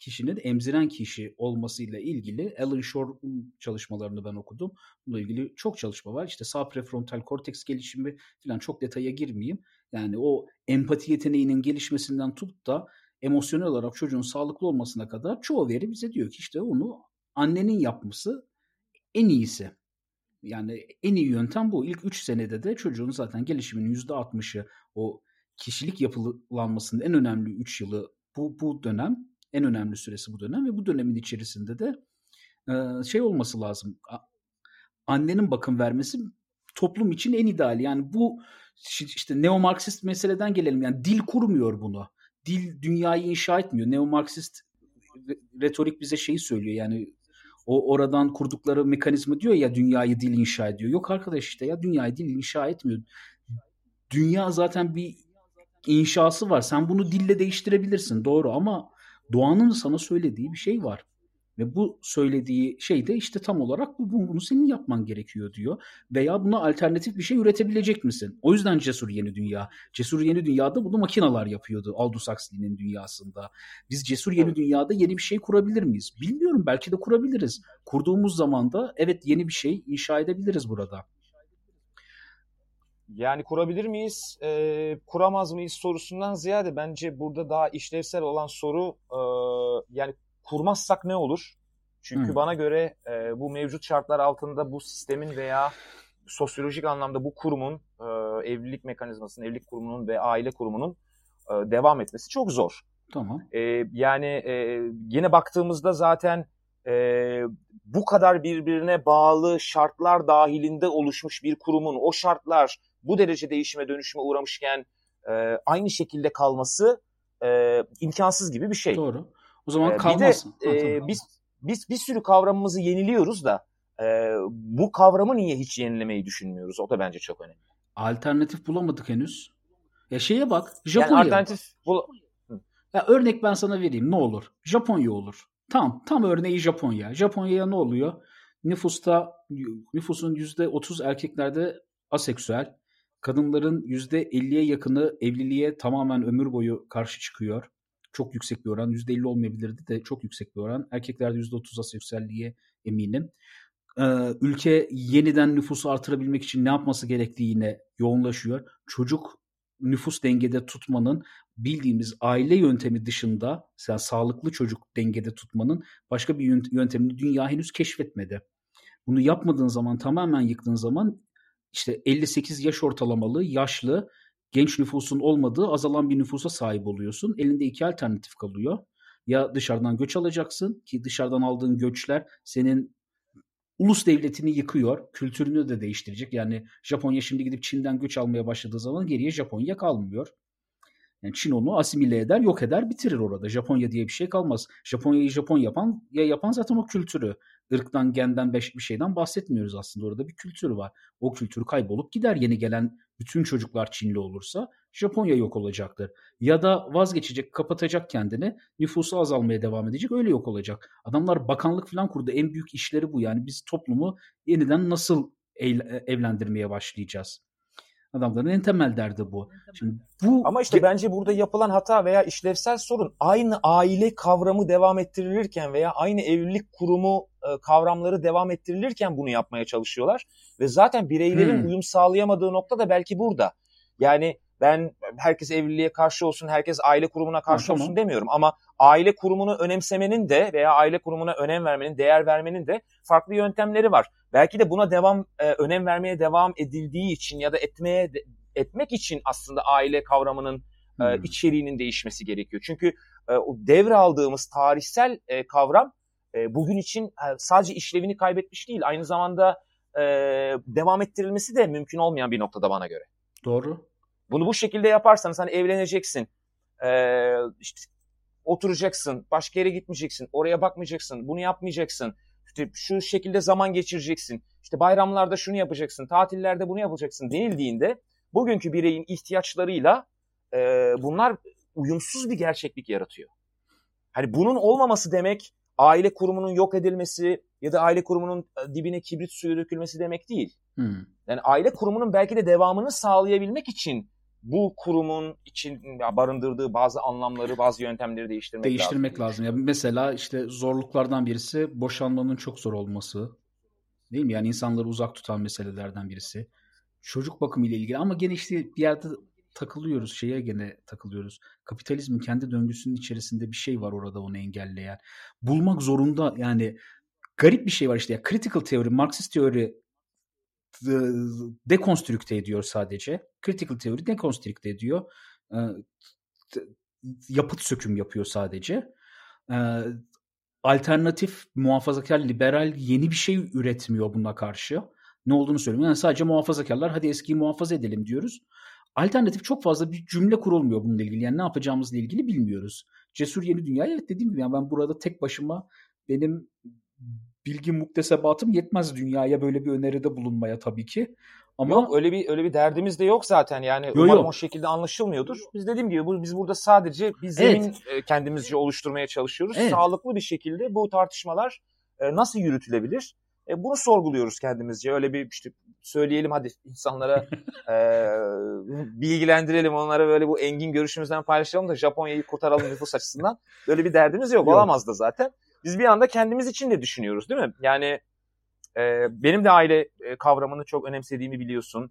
kişinin emziren kişi olmasıyla ilgili Alan Shore'un çalışmalarını ben okudum. Bununla ilgili çok çalışma var. İşte sağ prefrontal korteks gelişimi falan çok detaya girmeyeyim. Yani o empati yeteneğinin gelişmesinden tut da emosyonel olarak çocuğun sağlıklı olmasına kadar çoğu veri bize diyor ki işte onu annenin yapması en iyisi. Yani en iyi yöntem bu. İlk 3 senede de çocuğun zaten gelişiminin %60'ı o kişilik yapılanmasının en önemli 3 yılı bu, bu dönem. En önemli süresi bu dönem ve bu dönemin içerisinde de şey olması lazım. Annenin bakım vermesi toplum için en ideal. Yani bu işte neo-Marksist meseleden gelelim. Yani dil kurmuyor bunu. Dil dünyayı inşa etmiyor. Neo-Marksist retorik bize şeyi söylüyor. Yani o oradan kurdukları mekanizma diyor ya dünyayı dil inşa ediyor. Yok arkadaş işte ya dünyayı dil inşa etmiyor. Dünya zaten bir inşası var. Sen bunu dille değiştirebilirsin doğru ama doğanın sana söylediği bir şey var. Ve bu söylediği şey de işte tam olarak bu, bunu senin yapman gerekiyor diyor. Veya buna alternatif bir şey üretebilecek misin? O yüzden Cesur Yeni Dünya. Cesur Yeni Dünya'da bunu makinalar yapıyordu Aldous Huxley'nin dünyasında. Biz Cesur Yeni Dünya'da yeni bir şey kurabilir miyiz? Bilmiyorum belki de kurabiliriz. Kurduğumuz zaman da evet yeni bir şey inşa edebiliriz burada. Yani kurabilir miyiz, e, kuramaz mıyız sorusundan ziyade bence burada daha işlevsel olan soru e, yani kurmazsak ne olur? Çünkü hmm. bana göre e, bu mevcut şartlar altında bu sistemin veya sosyolojik anlamda bu kurumun, e, evlilik mekanizmasının, evlilik kurumunun ve aile kurumunun e, devam etmesi çok zor. Tamam. E, yani e, yine baktığımızda zaten e, bu kadar birbirine bağlı şartlar dahilinde oluşmuş bir kurumun o şartlar bu derece değişime dönüşüme uğramışken e, aynı şekilde kalması e, imkansız gibi bir şey. Doğru. O zaman kalmaz. Bir de e, biz biz bir sürü kavramımızı yeniliyoruz da e, bu kavramı niye hiç yenilemeyi düşünmüyoruz? O da bence çok önemli. Alternatif bulamadık henüz. Ya şeye bak. Japonya. Yani alternatif bul ya örnek ben sana vereyim ne olur? Japonya olur. Tam tam örneği Japonya. Japonya'ya ne oluyor? Nüfusta nüfusun %30 erkeklerde aseksüel. Kadınların %50'ye yakını evliliğe tamamen ömür boyu karşı çıkıyor. Çok yüksek bir oran. %50 olmayabilirdi de çok yüksek bir oran. Erkeklerde %30 aseksüelliğe eminim. Ee, ülke yeniden nüfusu artırabilmek için ne yapması gerektiğine yoğunlaşıyor. Çocuk nüfus dengede tutmanın bildiğimiz aile yöntemi dışında yani sağlıklı çocuk dengede tutmanın başka bir yöntemini dünya henüz keşfetmedi. Bunu yapmadığın zaman tamamen yıktığın zaman işte 58 yaş ortalamalı, yaşlı, genç nüfusun olmadığı azalan bir nüfusa sahip oluyorsun. Elinde iki alternatif kalıyor. Ya dışarıdan göç alacaksın ki dışarıdan aldığın göçler senin ulus devletini yıkıyor. Kültürünü de değiştirecek. Yani Japonya şimdi gidip Çin'den göç almaya başladığı zaman geriye Japonya kalmıyor. Yani Çin onu asimile eder, yok eder, bitirir orada. Japonya diye bir şey kalmaz. Japonya'yı Japon yapan, ya yapan zaten o kültürü ırktan, genden, beş bir şeyden bahsetmiyoruz aslında. Orada bir kültür var. O kültür kaybolup gider. Yeni gelen bütün çocuklar Çinli olursa Japonya yok olacaktır. Ya da vazgeçecek, kapatacak kendini, nüfusu azalmaya devam edecek, öyle yok olacak. Adamlar bakanlık falan kurdu. En büyük işleri bu. Yani biz toplumu yeniden nasıl evlendirmeye başlayacağız? Adamların en temel derdi bu. Şimdi bu Ama işte bence burada yapılan hata veya işlevsel sorun aynı aile kavramı devam ettirilirken veya aynı evlilik kurumu e, kavramları devam ettirilirken bunu yapmaya çalışıyorlar ve zaten bireylerin hmm. uyum sağlayamadığı nokta da belki burada. Yani ben herkes evliliğe karşı olsun, herkes aile kurumuna karşı ha, olsun tamam. demiyorum ama aile kurumunu önemsemenin de veya aile kurumuna önem vermenin, değer vermenin de farklı yöntemleri var. Belki de buna devam e, önem vermeye devam edildiği için ya da etmeye etmek için aslında aile kavramının e, hmm. e, içeriğinin değişmesi gerekiyor. Çünkü e, o devraldığımız tarihsel e, kavram e, bugün için e, sadece işlevini kaybetmiş değil, aynı zamanda e, devam ettirilmesi de mümkün olmayan bir noktada bana göre. Doğru. Bunu bu şekilde yaparsanız hani evleneceksin, e, işte oturacaksın, başka yere gitmeyeceksin, oraya bakmayacaksın, bunu yapmayacaksın, işte şu şekilde zaman geçireceksin, işte bayramlarda şunu yapacaksın, tatillerde bunu yapacaksın denildiğinde bugünkü bireyin ihtiyaçlarıyla e, bunlar uyumsuz bir gerçeklik yaratıyor. Hani bunun olmaması demek aile kurumunun yok edilmesi ya da aile kurumunun e, dibine kibrit suyu dökülmesi demek değil. Hmm. Yani aile kurumunun belki de devamını sağlayabilmek için bu kurumun için barındırdığı bazı anlamları, bazı yöntemleri değiştirmek, değiştirmek lazım. lazım. Ya mesela işte zorluklardan birisi boşanmanın çok zor olması. Değil mi? Yani insanları uzak tutan meselelerden birisi. Çocuk bakımı ile ilgili ama gene işte bir yerde takılıyoruz. Şeye gene takılıyoruz. Kapitalizmin kendi döngüsünün içerisinde bir şey var orada onu engelleyen. Bulmak zorunda yani garip bir şey var işte ya. Critical teori, Marksist teori dekonstrükte ediyor sadece. Critical teori dekonstrükte ediyor. Yapıt söküm yapıyor sadece. Alternatif, muhafazakar, liberal yeni bir şey üretmiyor buna karşı. Ne olduğunu söylemiyor. Yani sadece muhafazakarlar hadi eskiyi muhafaza edelim diyoruz. Alternatif çok fazla bir cümle kurulmuyor bununla ilgili. Yani ne yapacağımızla ilgili bilmiyoruz. Cesur Yeni Dünya evet dediğim gibi yani ben burada tek başıma benim bilgi muktesebatım yetmez dünyaya böyle bir öneride bulunmaya tabii ki. Ama yok öyle bir öyle bir derdimiz de yok zaten. Yani yo, umarım yo. o şekilde anlaşılmıyordur. Biz dediğim gibi bu, biz burada sadece bir zemin evet. kendimizce oluşturmaya çalışıyoruz. Evet. Sağlıklı bir şekilde bu tartışmalar nasıl yürütülebilir? E, bunu sorguluyoruz kendimizce. Öyle bir işte söyleyelim hadi insanlara [LAUGHS] e, bilgilendirelim onlara böyle bu engin görüşümüzden paylaşalım da Japonya'yı kurtaralım nüfus açısından. Böyle bir derdimiz yok. yok. Olamaz da zaten. Biz bir anda kendimiz için de düşünüyoruz değil mi? Yani e, benim de aile e, kavramını çok önemsediğimi biliyorsun.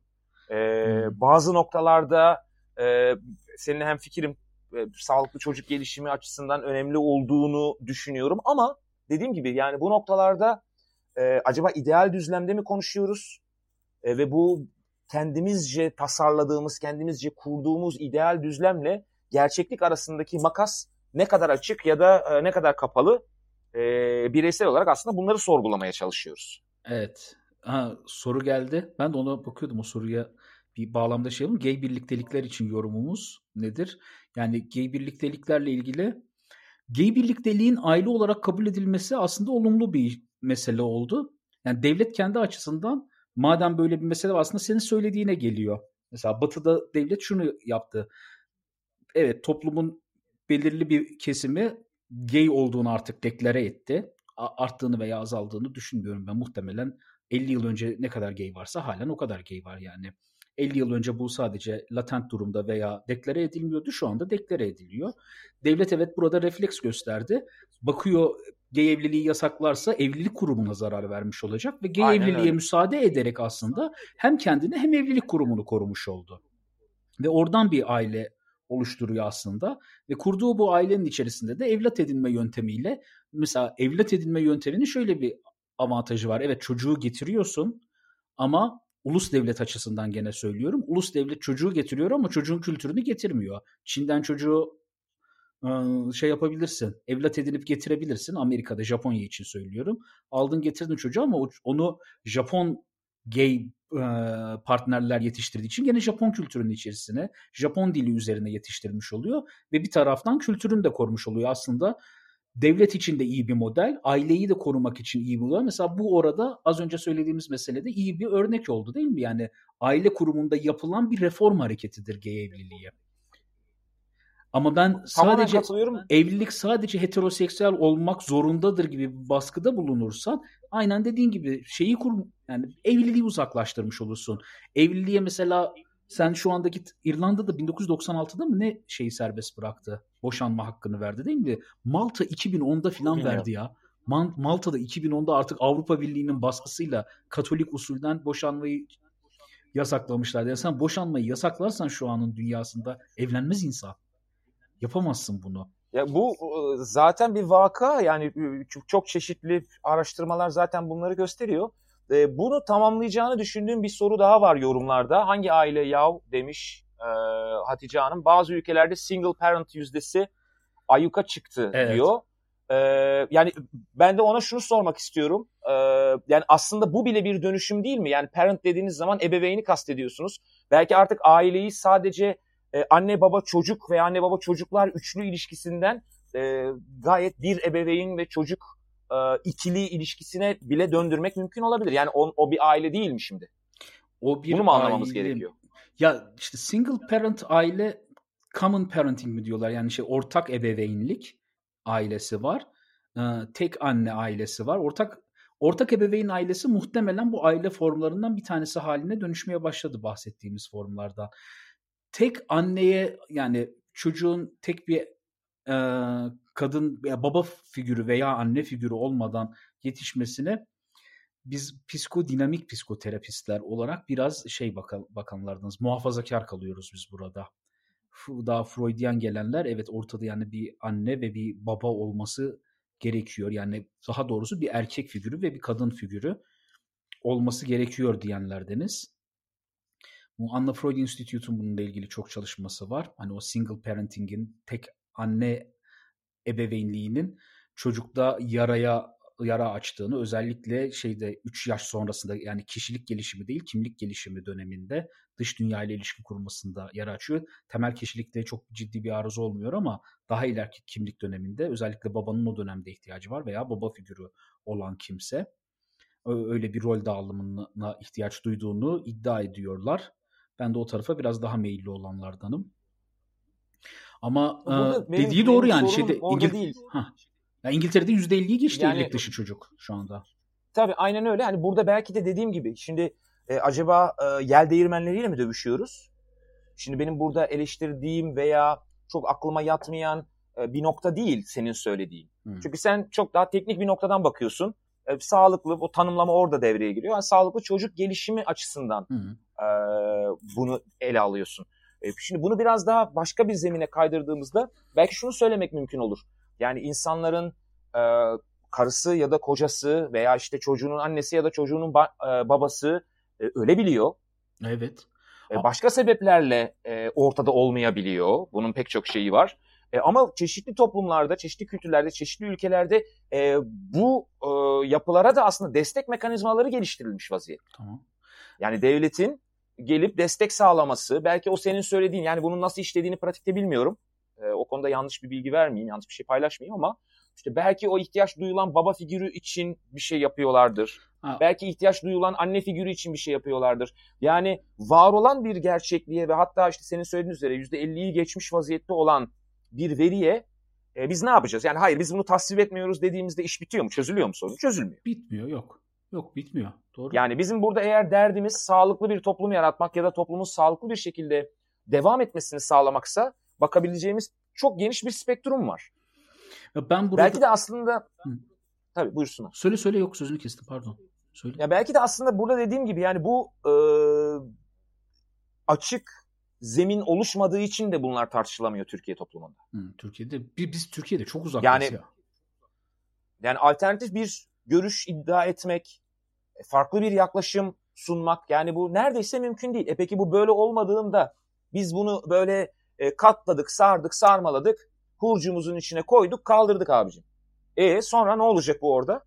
E, hmm. Bazı noktalarda e, seninle hem fikrim e, sağlıklı çocuk gelişimi açısından önemli olduğunu düşünüyorum ama dediğim gibi yani bu noktalarda e, acaba ideal düzlemde mi konuşuyoruz? E, ve bu kendimizce tasarladığımız, kendimizce kurduğumuz ideal düzlemle gerçeklik arasındaki makas ne kadar açık ya da e, ne kadar kapalı e, bireysel olarak aslında bunları sorgulamaya çalışıyoruz. Evet. Ha, soru geldi. Ben de ona bakıyordum o soruya bir bağlamda şey yapalım. Gay birliktelikler için yorumumuz nedir? Yani gay birlikteliklerle ilgili gay birlikteliğin aile olarak kabul edilmesi aslında olumlu bir mesele oldu. Yani devlet kendi açısından madem böyle bir mesele var aslında senin söylediğine geliyor. Mesela Batı'da devlet şunu yaptı. Evet toplumun belirli bir kesimi gay olduğunu artık deklare etti. Arttığını veya azaldığını düşünmüyorum ben. Muhtemelen 50 yıl önce ne kadar gay varsa halen o kadar gay var yani. 50 yıl önce bu sadece latent durumda veya deklare edilmiyordu. Şu anda deklare ediliyor. Devlet evet burada refleks gösterdi. Bakıyor gay evliliği yasaklarsa evlilik kurumuna zarar vermiş olacak ve gay Aynen evliliğe öyle. müsaade ederek aslında hem kendini hem evlilik kurumunu korumuş oldu. Ve oradan bir aile oluşturuyor aslında ve kurduğu bu ailenin içerisinde de evlat edinme yöntemiyle mesela evlat edinme yönteminin şöyle bir avantajı var. Evet çocuğu getiriyorsun ama ulus devlet açısından gene söylüyorum. Ulus devlet çocuğu getiriyor ama çocuğun kültürünü getirmiyor. Çin'den çocuğu şey yapabilirsin. Evlat edinip getirebilirsin. Amerika'da, Japonya için söylüyorum. Aldın getirdin çocuğu ama onu Japon gay partnerler yetiştirdiği için gene Japon kültürünün içerisine, Japon dili üzerine yetiştirilmiş oluyor ve bir taraftan kültürünü de korumuş oluyor. Aslında devlet için de iyi bir model, aileyi de korumak için iyi bir model. Mesela bu orada az önce söylediğimiz meselede iyi bir örnek oldu değil mi? Yani aile kurumunda yapılan bir reform hareketidir gay evliliği. Ama ben sadece evlilik sadece heteroseksüel olmak zorundadır gibi bir baskıda bulunursan aynen dediğin gibi şeyi kur yani evliliği uzaklaştırmış olursun. Evliliğe mesela sen şu andaki İrlanda'da 1996'da mı ne şeyi serbest bıraktı? Boşanma hakkını verdi değil mi? Malta 2010'da filan verdi ya. Malta'da 2010'da artık Avrupa Birliği'nin baskısıyla Katolik usulden boşanmayı yasaklamışlar. Yani sen boşanmayı yasaklarsan şu anın dünyasında evlenmez insan. Yapamazsın bunu. Ya bu e, zaten bir vaka yani e, çok, çeşitli araştırmalar zaten bunları gösteriyor. E, bunu tamamlayacağını düşündüğüm bir soru daha var yorumlarda. Hangi aile yav demiş Hatice Hanım. Bazı ülkelerde single parent yüzdesi ayuka çıktı evet. diyor. Yani ben de ona şunu sormak istiyorum. Yani aslında bu bile bir dönüşüm değil mi? Yani parent dediğiniz zaman ebeveyni kastediyorsunuz. Belki artık aileyi sadece e, anne baba çocuk ve anne baba çocuklar üçlü ilişkisinden e, gayet bir ebeveyn ve çocuk e, ikili ilişkisine bile döndürmek mümkün olabilir. Yani o, o bir aile değil mi şimdi? O bir Bunu mu anlamamız aile... gerekiyor? Ya işte single parent aile common parenting mi diyorlar? Yani şey ortak ebeveynlik ailesi var. Ee, tek anne ailesi var. Ortak ortak ebeveyn ailesi muhtemelen bu aile formlarından bir tanesi haline dönüşmeye başladı bahsettiğimiz formlardan tek anneye yani çocuğun tek bir e, kadın ya baba figürü veya anne figürü olmadan yetişmesine biz psikodinamik psikoterapistler olarak biraz şey bakan, bakanlardınız muhafazakar kalıyoruz biz burada. Daha Freudian gelenler evet ortada yani bir anne ve bir baba olması gerekiyor. Yani daha doğrusu bir erkek figürü ve bir kadın figürü olması gerekiyor diyenlerdeniz. Anna Freud Institute'un bununla ilgili çok çalışması var. Hani o single parenting'in tek anne ebeveynliğinin çocukta yaraya yara açtığını özellikle şeyde 3 yaş sonrasında yani kişilik gelişimi değil kimlik gelişimi döneminde dış dünya ile ilişki kurmasında yara açıyor. Temel kişilikte çok ciddi bir arıza olmuyor ama daha ileriki kimlik döneminde özellikle babanın o dönemde ihtiyacı var veya baba figürü olan kimse öyle bir rol dağılımına ihtiyaç duyduğunu iddia ediyorlar. Ben de o tarafa biraz daha meyilli olanlardanım. Ama Burada e, dediği benim doğru yani şeyde İngil değil. Ha. Ya İngiltere'de %50'yi geçti yani, evlilik dışı çocuk şu anda. Tabii aynen öyle. Hani burada belki de dediğim gibi şimdi e, acaba e, yel değirmenleriyle mi dövüşüyoruz? Şimdi benim burada eleştirdiğim veya çok aklıma yatmayan e, bir nokta değil senin söylediğin. Hmm. Çünkü sen çok daha teknik bir noktadan bakıyorsun. E, sağlıklı, o tanımlama orada devreye giriyor. Yani sağlıklı çocuk gelişimi açısından hmm. E, bunu ele alıyorsun. E, şimdi bunu biraz daha başka bir zemine kaydırdığımızda belki şunu söylemek mümkün olur. Yani insanların e, karısı ya da kocası veya işte çocuğunun annesi ya da çocuğunun ba- e, babası e, ölebiliyor. Evet. E, başka sebeplerle e, ortada olmayabiliyor. Bunun pek çok şeyi var. E, ama çeşitli toplumlarda, çeşitli kültürlerde, çeşitli ülkelerde e, bu e, yapılara da aslında destek mekanizmaları geliştirilmiş vaziyette. Tamam. Yani devletin gelip destek sağlaması, belki o senin söylediğin yani bunun nasıl işlediğini pratikte bilmiyorum. E, o konuda yanlış bir bilgi vermeyeyim, yanlış bir şey paylaşmayayım ama işte belki o ihtiyaç duyulan baba figürü için bir şey yapıyorlardır. Ha. Belki ihtiyaç duyulan anne figürü için bir şey yapıyorlardır. Yani var olan bir gerçekliğe ve hatta işte senin söylediğin üzere %50'yi geçmiş vaziyette olan bir veriye e, biz ne yapacağız? Yani hayır biz bunu tasvip etmiyoruz dediğimizde iş bitiyor mu? Çözülüyor mu sorun? Çözülmüyor. Bitmiyor yok. Yok bitmiyor. Doğru. Yani bizim burada eğer derdimiz sağlıklı bir toplum yaratmak ya da toplumun sağlıklı bir şekilde devam etmesini sağlamaksa bakabileceğimiz çok geniş bir spektrum var. Ya ben burada... Belki de aslında... Hı. Tabii buyursunlar. Söyle söyle yok sözünü kestim pardon. Söyle. Ya belki de aslında burada dediğim gibi yani bu e, açık zemin oluşmadığı için de bunlar tartışılamıyor Türkiye toplumunda. Hı, Türkiye'de biz Türkiye'de çok uzak yani, ya. Yani alternatif bir görüş iddia etmek, farklı bir yaklaşım sunmak yani bu neredeyse mümkün değil. E peki bu böyle olmadığında biz bunu böyle e, katladık, sardık, sarmaladık, hurcumuzun içine koyduk, kaldırdık abicim. E sonra ne olacak bu orada?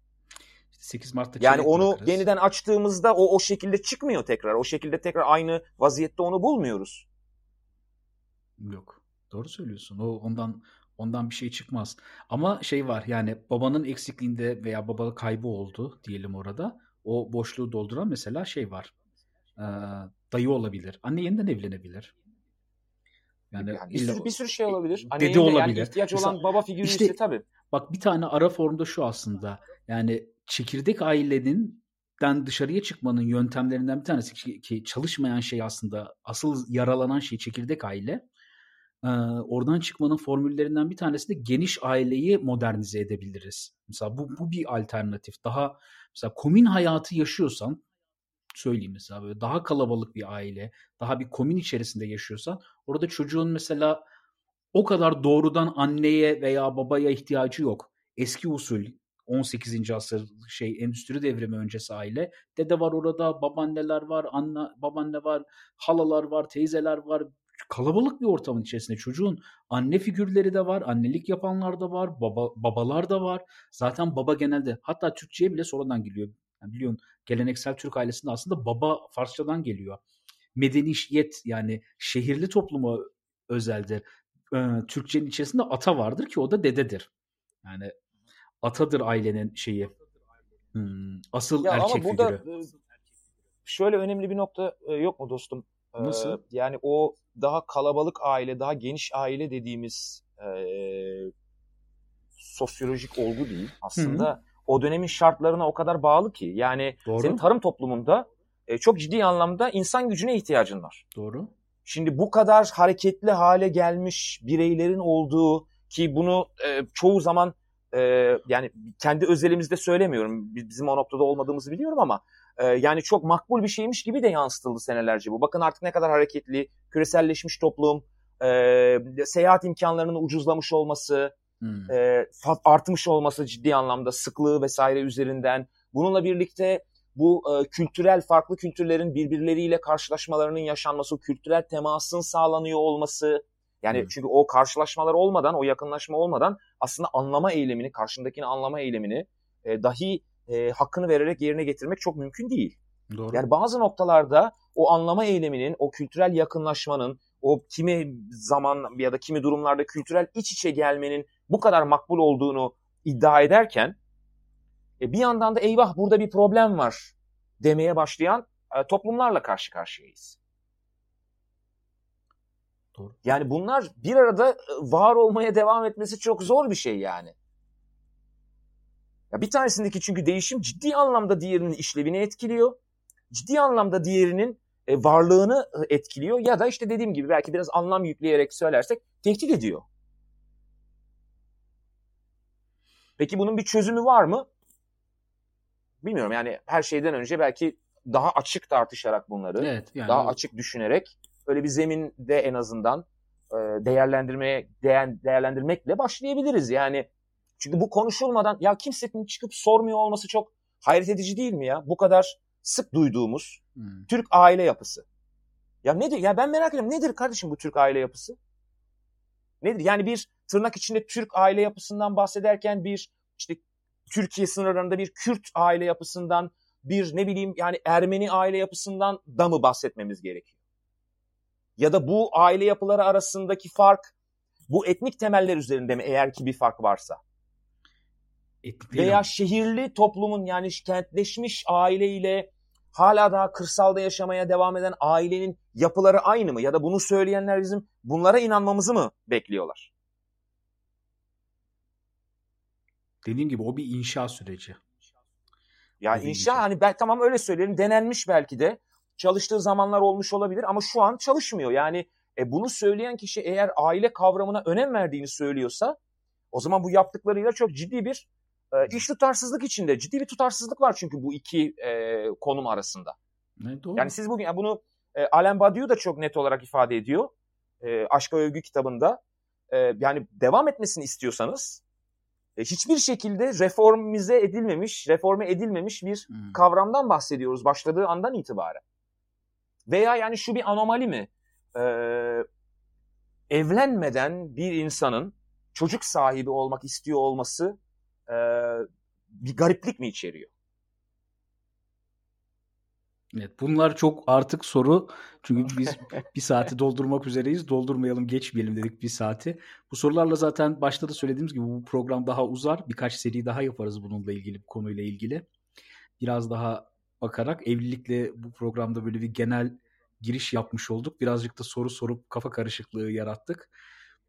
8 Mart'ta Yani onu bırakırız. yeniden açtığımızda o o şekilde çıkmıyor tekrar. O şekilde tekrar aynı vaziyette onu bulmuyoruz. Yok. Doğru söylüyorsun. O ondan ondan bir şey çıkmaz. Ama şey var yani babanın eksikliğinde veya baba kaybı oldu diyelim orada. O boşluğu dolduran mesela şey var. Ee, dayı olabilir. Anne yeniden evlenebilir. Yani, yani bir, sürü, bir sürü şey olabilir. Anne dede olabilir. Yani ihtiyaç mesela, olan baba figürü işte, ise tabii. Bak bir tane ara formda şu aslında. Yani çekirdek ailenin den dışarıya çıkmanın yöntemlerinden bir tanesi ki, ki çalışmayan şey aslında asıl yaralanan şey çekirdek aile e, oradan çıkmanın formüllerinden bir tanesi de geniş aileyi modernize edebiliriz. Mesela bu, bu bir alternatif. Daha mesela komün hayatı yaşıyorsan söyleyeyim mesela böyle daha kalabalık bir aile, daha bir komün içerisinde yaşıyorsan orada çocuğun mesela o kadar doğrudan anneye veya babaya ihtiyacı yok. Eski usul 18. asır şey endüstri devrimi öncesi aile. Dede var orada, babaanneler var, anne, babaanne var, halalar var, teyzeler var, kalabalık bir ortamın içerisinde çocuğun anne figürleri de var, annelik yapanlar da var, baba, babalar da var. Zaten baba genelde hatta Türkçe'ye bile sonradan geliyor. Yani biliyorsun geleneksel Türk ailesinde aslında baba Farsçadan geliyor. Medeniyet yani şehirli topluma özeldir. Ee, Türkçenin içerisinde ata vardır ki o da dededir. Yani atadır ailenin şeyi. Hmm, asıl ya erkek ama burada figürü. şöyle önemli bir nokta yok mu dostum? Nasıl? yani o daha kalabalık aile, daha geniş aile dediğimiz e, sosyolojik olgu değil. Aslında Hı-hı. o dönemin şartlarına o kadar bağlı ki. Yani Doğru. senin tarım toplumunda e, çok ciddi anlamda insan gücüne ihtiyacın var. Doğru. Şimdi bu kadar hareketli hale gelmiş bireylerin olduğu ki bunu e, çoğu zaman e, yani kendi özelimizde söylemiyorum. Bizim o noktada olmadığımızı biliyorum ama e, yani çok makbul bir şeymiş gibi de yansıtıldı senelerce bu. Bakın artık ne kadar hareketli, küreselleşmiş toplum, e, seyahat imkanlarının ucuzlamış olması, hmm. e, artmış olması ciddi anlamda sıklığı vesaire üzerinden. Bununla birlikte bu e, kültürel farklı kültürlerin birbirleriyle karşılaşmalarının yaşanması, kültürel temasın sağlanıyor olması. Yani hmm. çünkü o karşılaşmalar olmadan, o yakınlaşma olmadan aslında anlama eylemini, karşındakini anlama eylemini e, dahi e, hakkını vererek yerine getirmek çok mümkün değil. Doğru. Yani bazı noktalarda o anlama eyleminin, o kültürel yakınlaşmanın, o kimi zaman ya da kimi durumlarda kültürel iç içe gelmenin bu kadar makbul olduğunu iddia ederken e, bir yandan da eyvah burada bir problem var demeye başlayan e, toplumlarla karşı karşıyayız. Doğru. Yani bunlar bir arada e, var olmaya devam etmesi çok zor bir şey yani. Ya bir tanesindeki çünkü değişim ciddi anlamda diğerinin işlevini etkiliyor. Ciddi anlamda diğerinin e, varlığını e, etkiliyor ya da işte dediğim gibi belki biraz anlam yükleyerek söylersek tehdit ediyor. Peki bunun bir çözümü var mı? Bilmiyorum yani her şeyden önce belki daha açık tartışarak bunları, evet, yani daha açık düşünerek öyle bir zeminde en azından e, değerlendirmeye değerlendirmekle başlayabiliriz. Yani çünkü bu konuşulmadan ya kimsenin çıkıp sormuyor olması çok hayret edici değil mi ya? Bu kadar sık duyduğumuz hmm. Türk aile yapısı. Ya nedir? Ya ben merak ediyorum. Nedir kardeşim bu Türk aile yapısı? Nedir? Yani bir tırnak içinde Türk aile yapısından bahsederken bir işte Türkiye sınırlarında bir Kürt aile yapısından bir ne bileyim yani Ermeni aile yapısından da mı bahsetmemiz gerekiyor? Ya da bu aile yapıları arasındaki fark bu etnik temeller üzerinde mi eğer ki bir fark varsa? Etnik Veya şehirli toplumun yani kentleşmiş aileyle hala daha kırsalda yaşamaya devam eden ailenin yapıları aynı mı? Ya da bunu söyleyenler bizim bunlara inanmamızı mı bekliyorlar? Dediğim gibi o bir inşa süreci. Yani inşa hani ben tamam öyle söyleyelim denenmiş belki de çalıştığı zamanlar olmuş olabilir ama şu an çalışmıyor. Yani e, bunu söyleyen kişi eğer aile kavramına önem verdiğini söylüyorsa o zaman bu yaptıklarıyla çok ciddi bir e, iş tutarsızlık içinde. Ciddi bir tutarsızlık var çünkü bu iki e, konum arasında. Ne, doğru. Yani siz bugün yani bunu e, Alain Badiou da çok net olarak ifade ediyor. E, Aşka Övgü kitabında. E, yani devam etmesini istiyorsanız e, hiçbir şekilde reformize edilmemiş, reforme edilmemiş bir hmm. kavramdan bahsediyoruz başladığı andan itibaren. Veya yani şu bir anomali mi? Ee, evlenmeden bir insanın çocuk sahibi olmak istiyor olması e, bir gariplik mi içeriyor? Evet, bunlar çok artık soru. Çünkü biz [LAUGHS] bir saati doldurmak üzereyiz. Doldurmayalım, geçmeyelim dedik bir saati. Bu sorularla zaten başta da söylediğimiz gibi bu program daha uzar. Birkaç seri daha yaparız bununla ilgili, bu konuyla ilgili. Biraz daha bakarak evlilikle bu programda böyle bir genel giriş yapmış olduk. Birazcık da soru sorup kafa karışıklığı yarattık.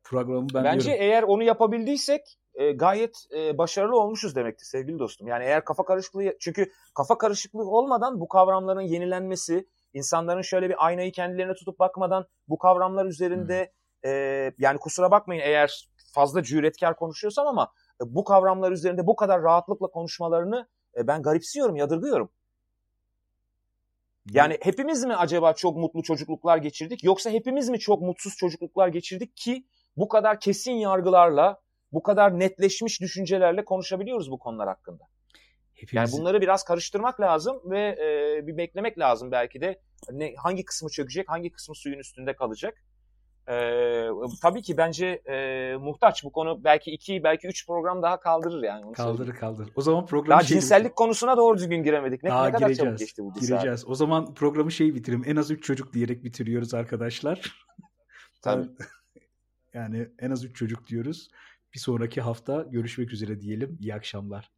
Programı ben Bence diyorum... eğer onu yapabildiysek e, gayet e, başarılı olmuşuz demektir sevgili dostum. Yani eğer kafa karışıklığı çünkü kafa karışıklığı olmadan bu kavramların yenilenmesi, insanların şöyle bir aynayı kendilerine tutup bakmadan bu kavramlar üzerinde hmm. e, yani kusura bakmayın eğer fazla cüretkar konuşuyorsam ama e, bu kavramlar üzerinde bu kadar rahatlıkla konuşmalarını e, ben garipsiyorum, yadırgıyorum. Yani hepimiz mi acaba çok mutlu çocukluklar geçirdik yoksa hepimiz mi çok mutsuz çocukluklar geçirdik ki bu kadar kesin yargılarla, bu kadar netleşmiş düşüncelerle konuşabiliyoruz bu konular hakkında. Hepimiz... Yani bunları biraz karıştırmak lazım ve e, bir beklemek lazım belki de ne hangi kısmı çökecek, hangi kısmı suyun üstünde kalacak. E, tabii ki bence e, muhtaç bu konu belki iki belki üç program daha kaldırır yani. Onu kaldırır söyleyeyim. kaldırır. O zaman programı Daha şey cinsellik bitirelim. konusuna doğru düzgün giremedik. Ne, daha ne kadar gireceğiz, çabuk geçti bu Gireceğiz. Saat. O zaman programı şey bitirelim. En az üç çocuk diyerek bitiriyoruz arkadaşlar. Tabii. [LAUGHS] yani en az üç çocuk diyoruz. Bir sonraki hafta görüşmek üzere diyelim. İyi akşamlar.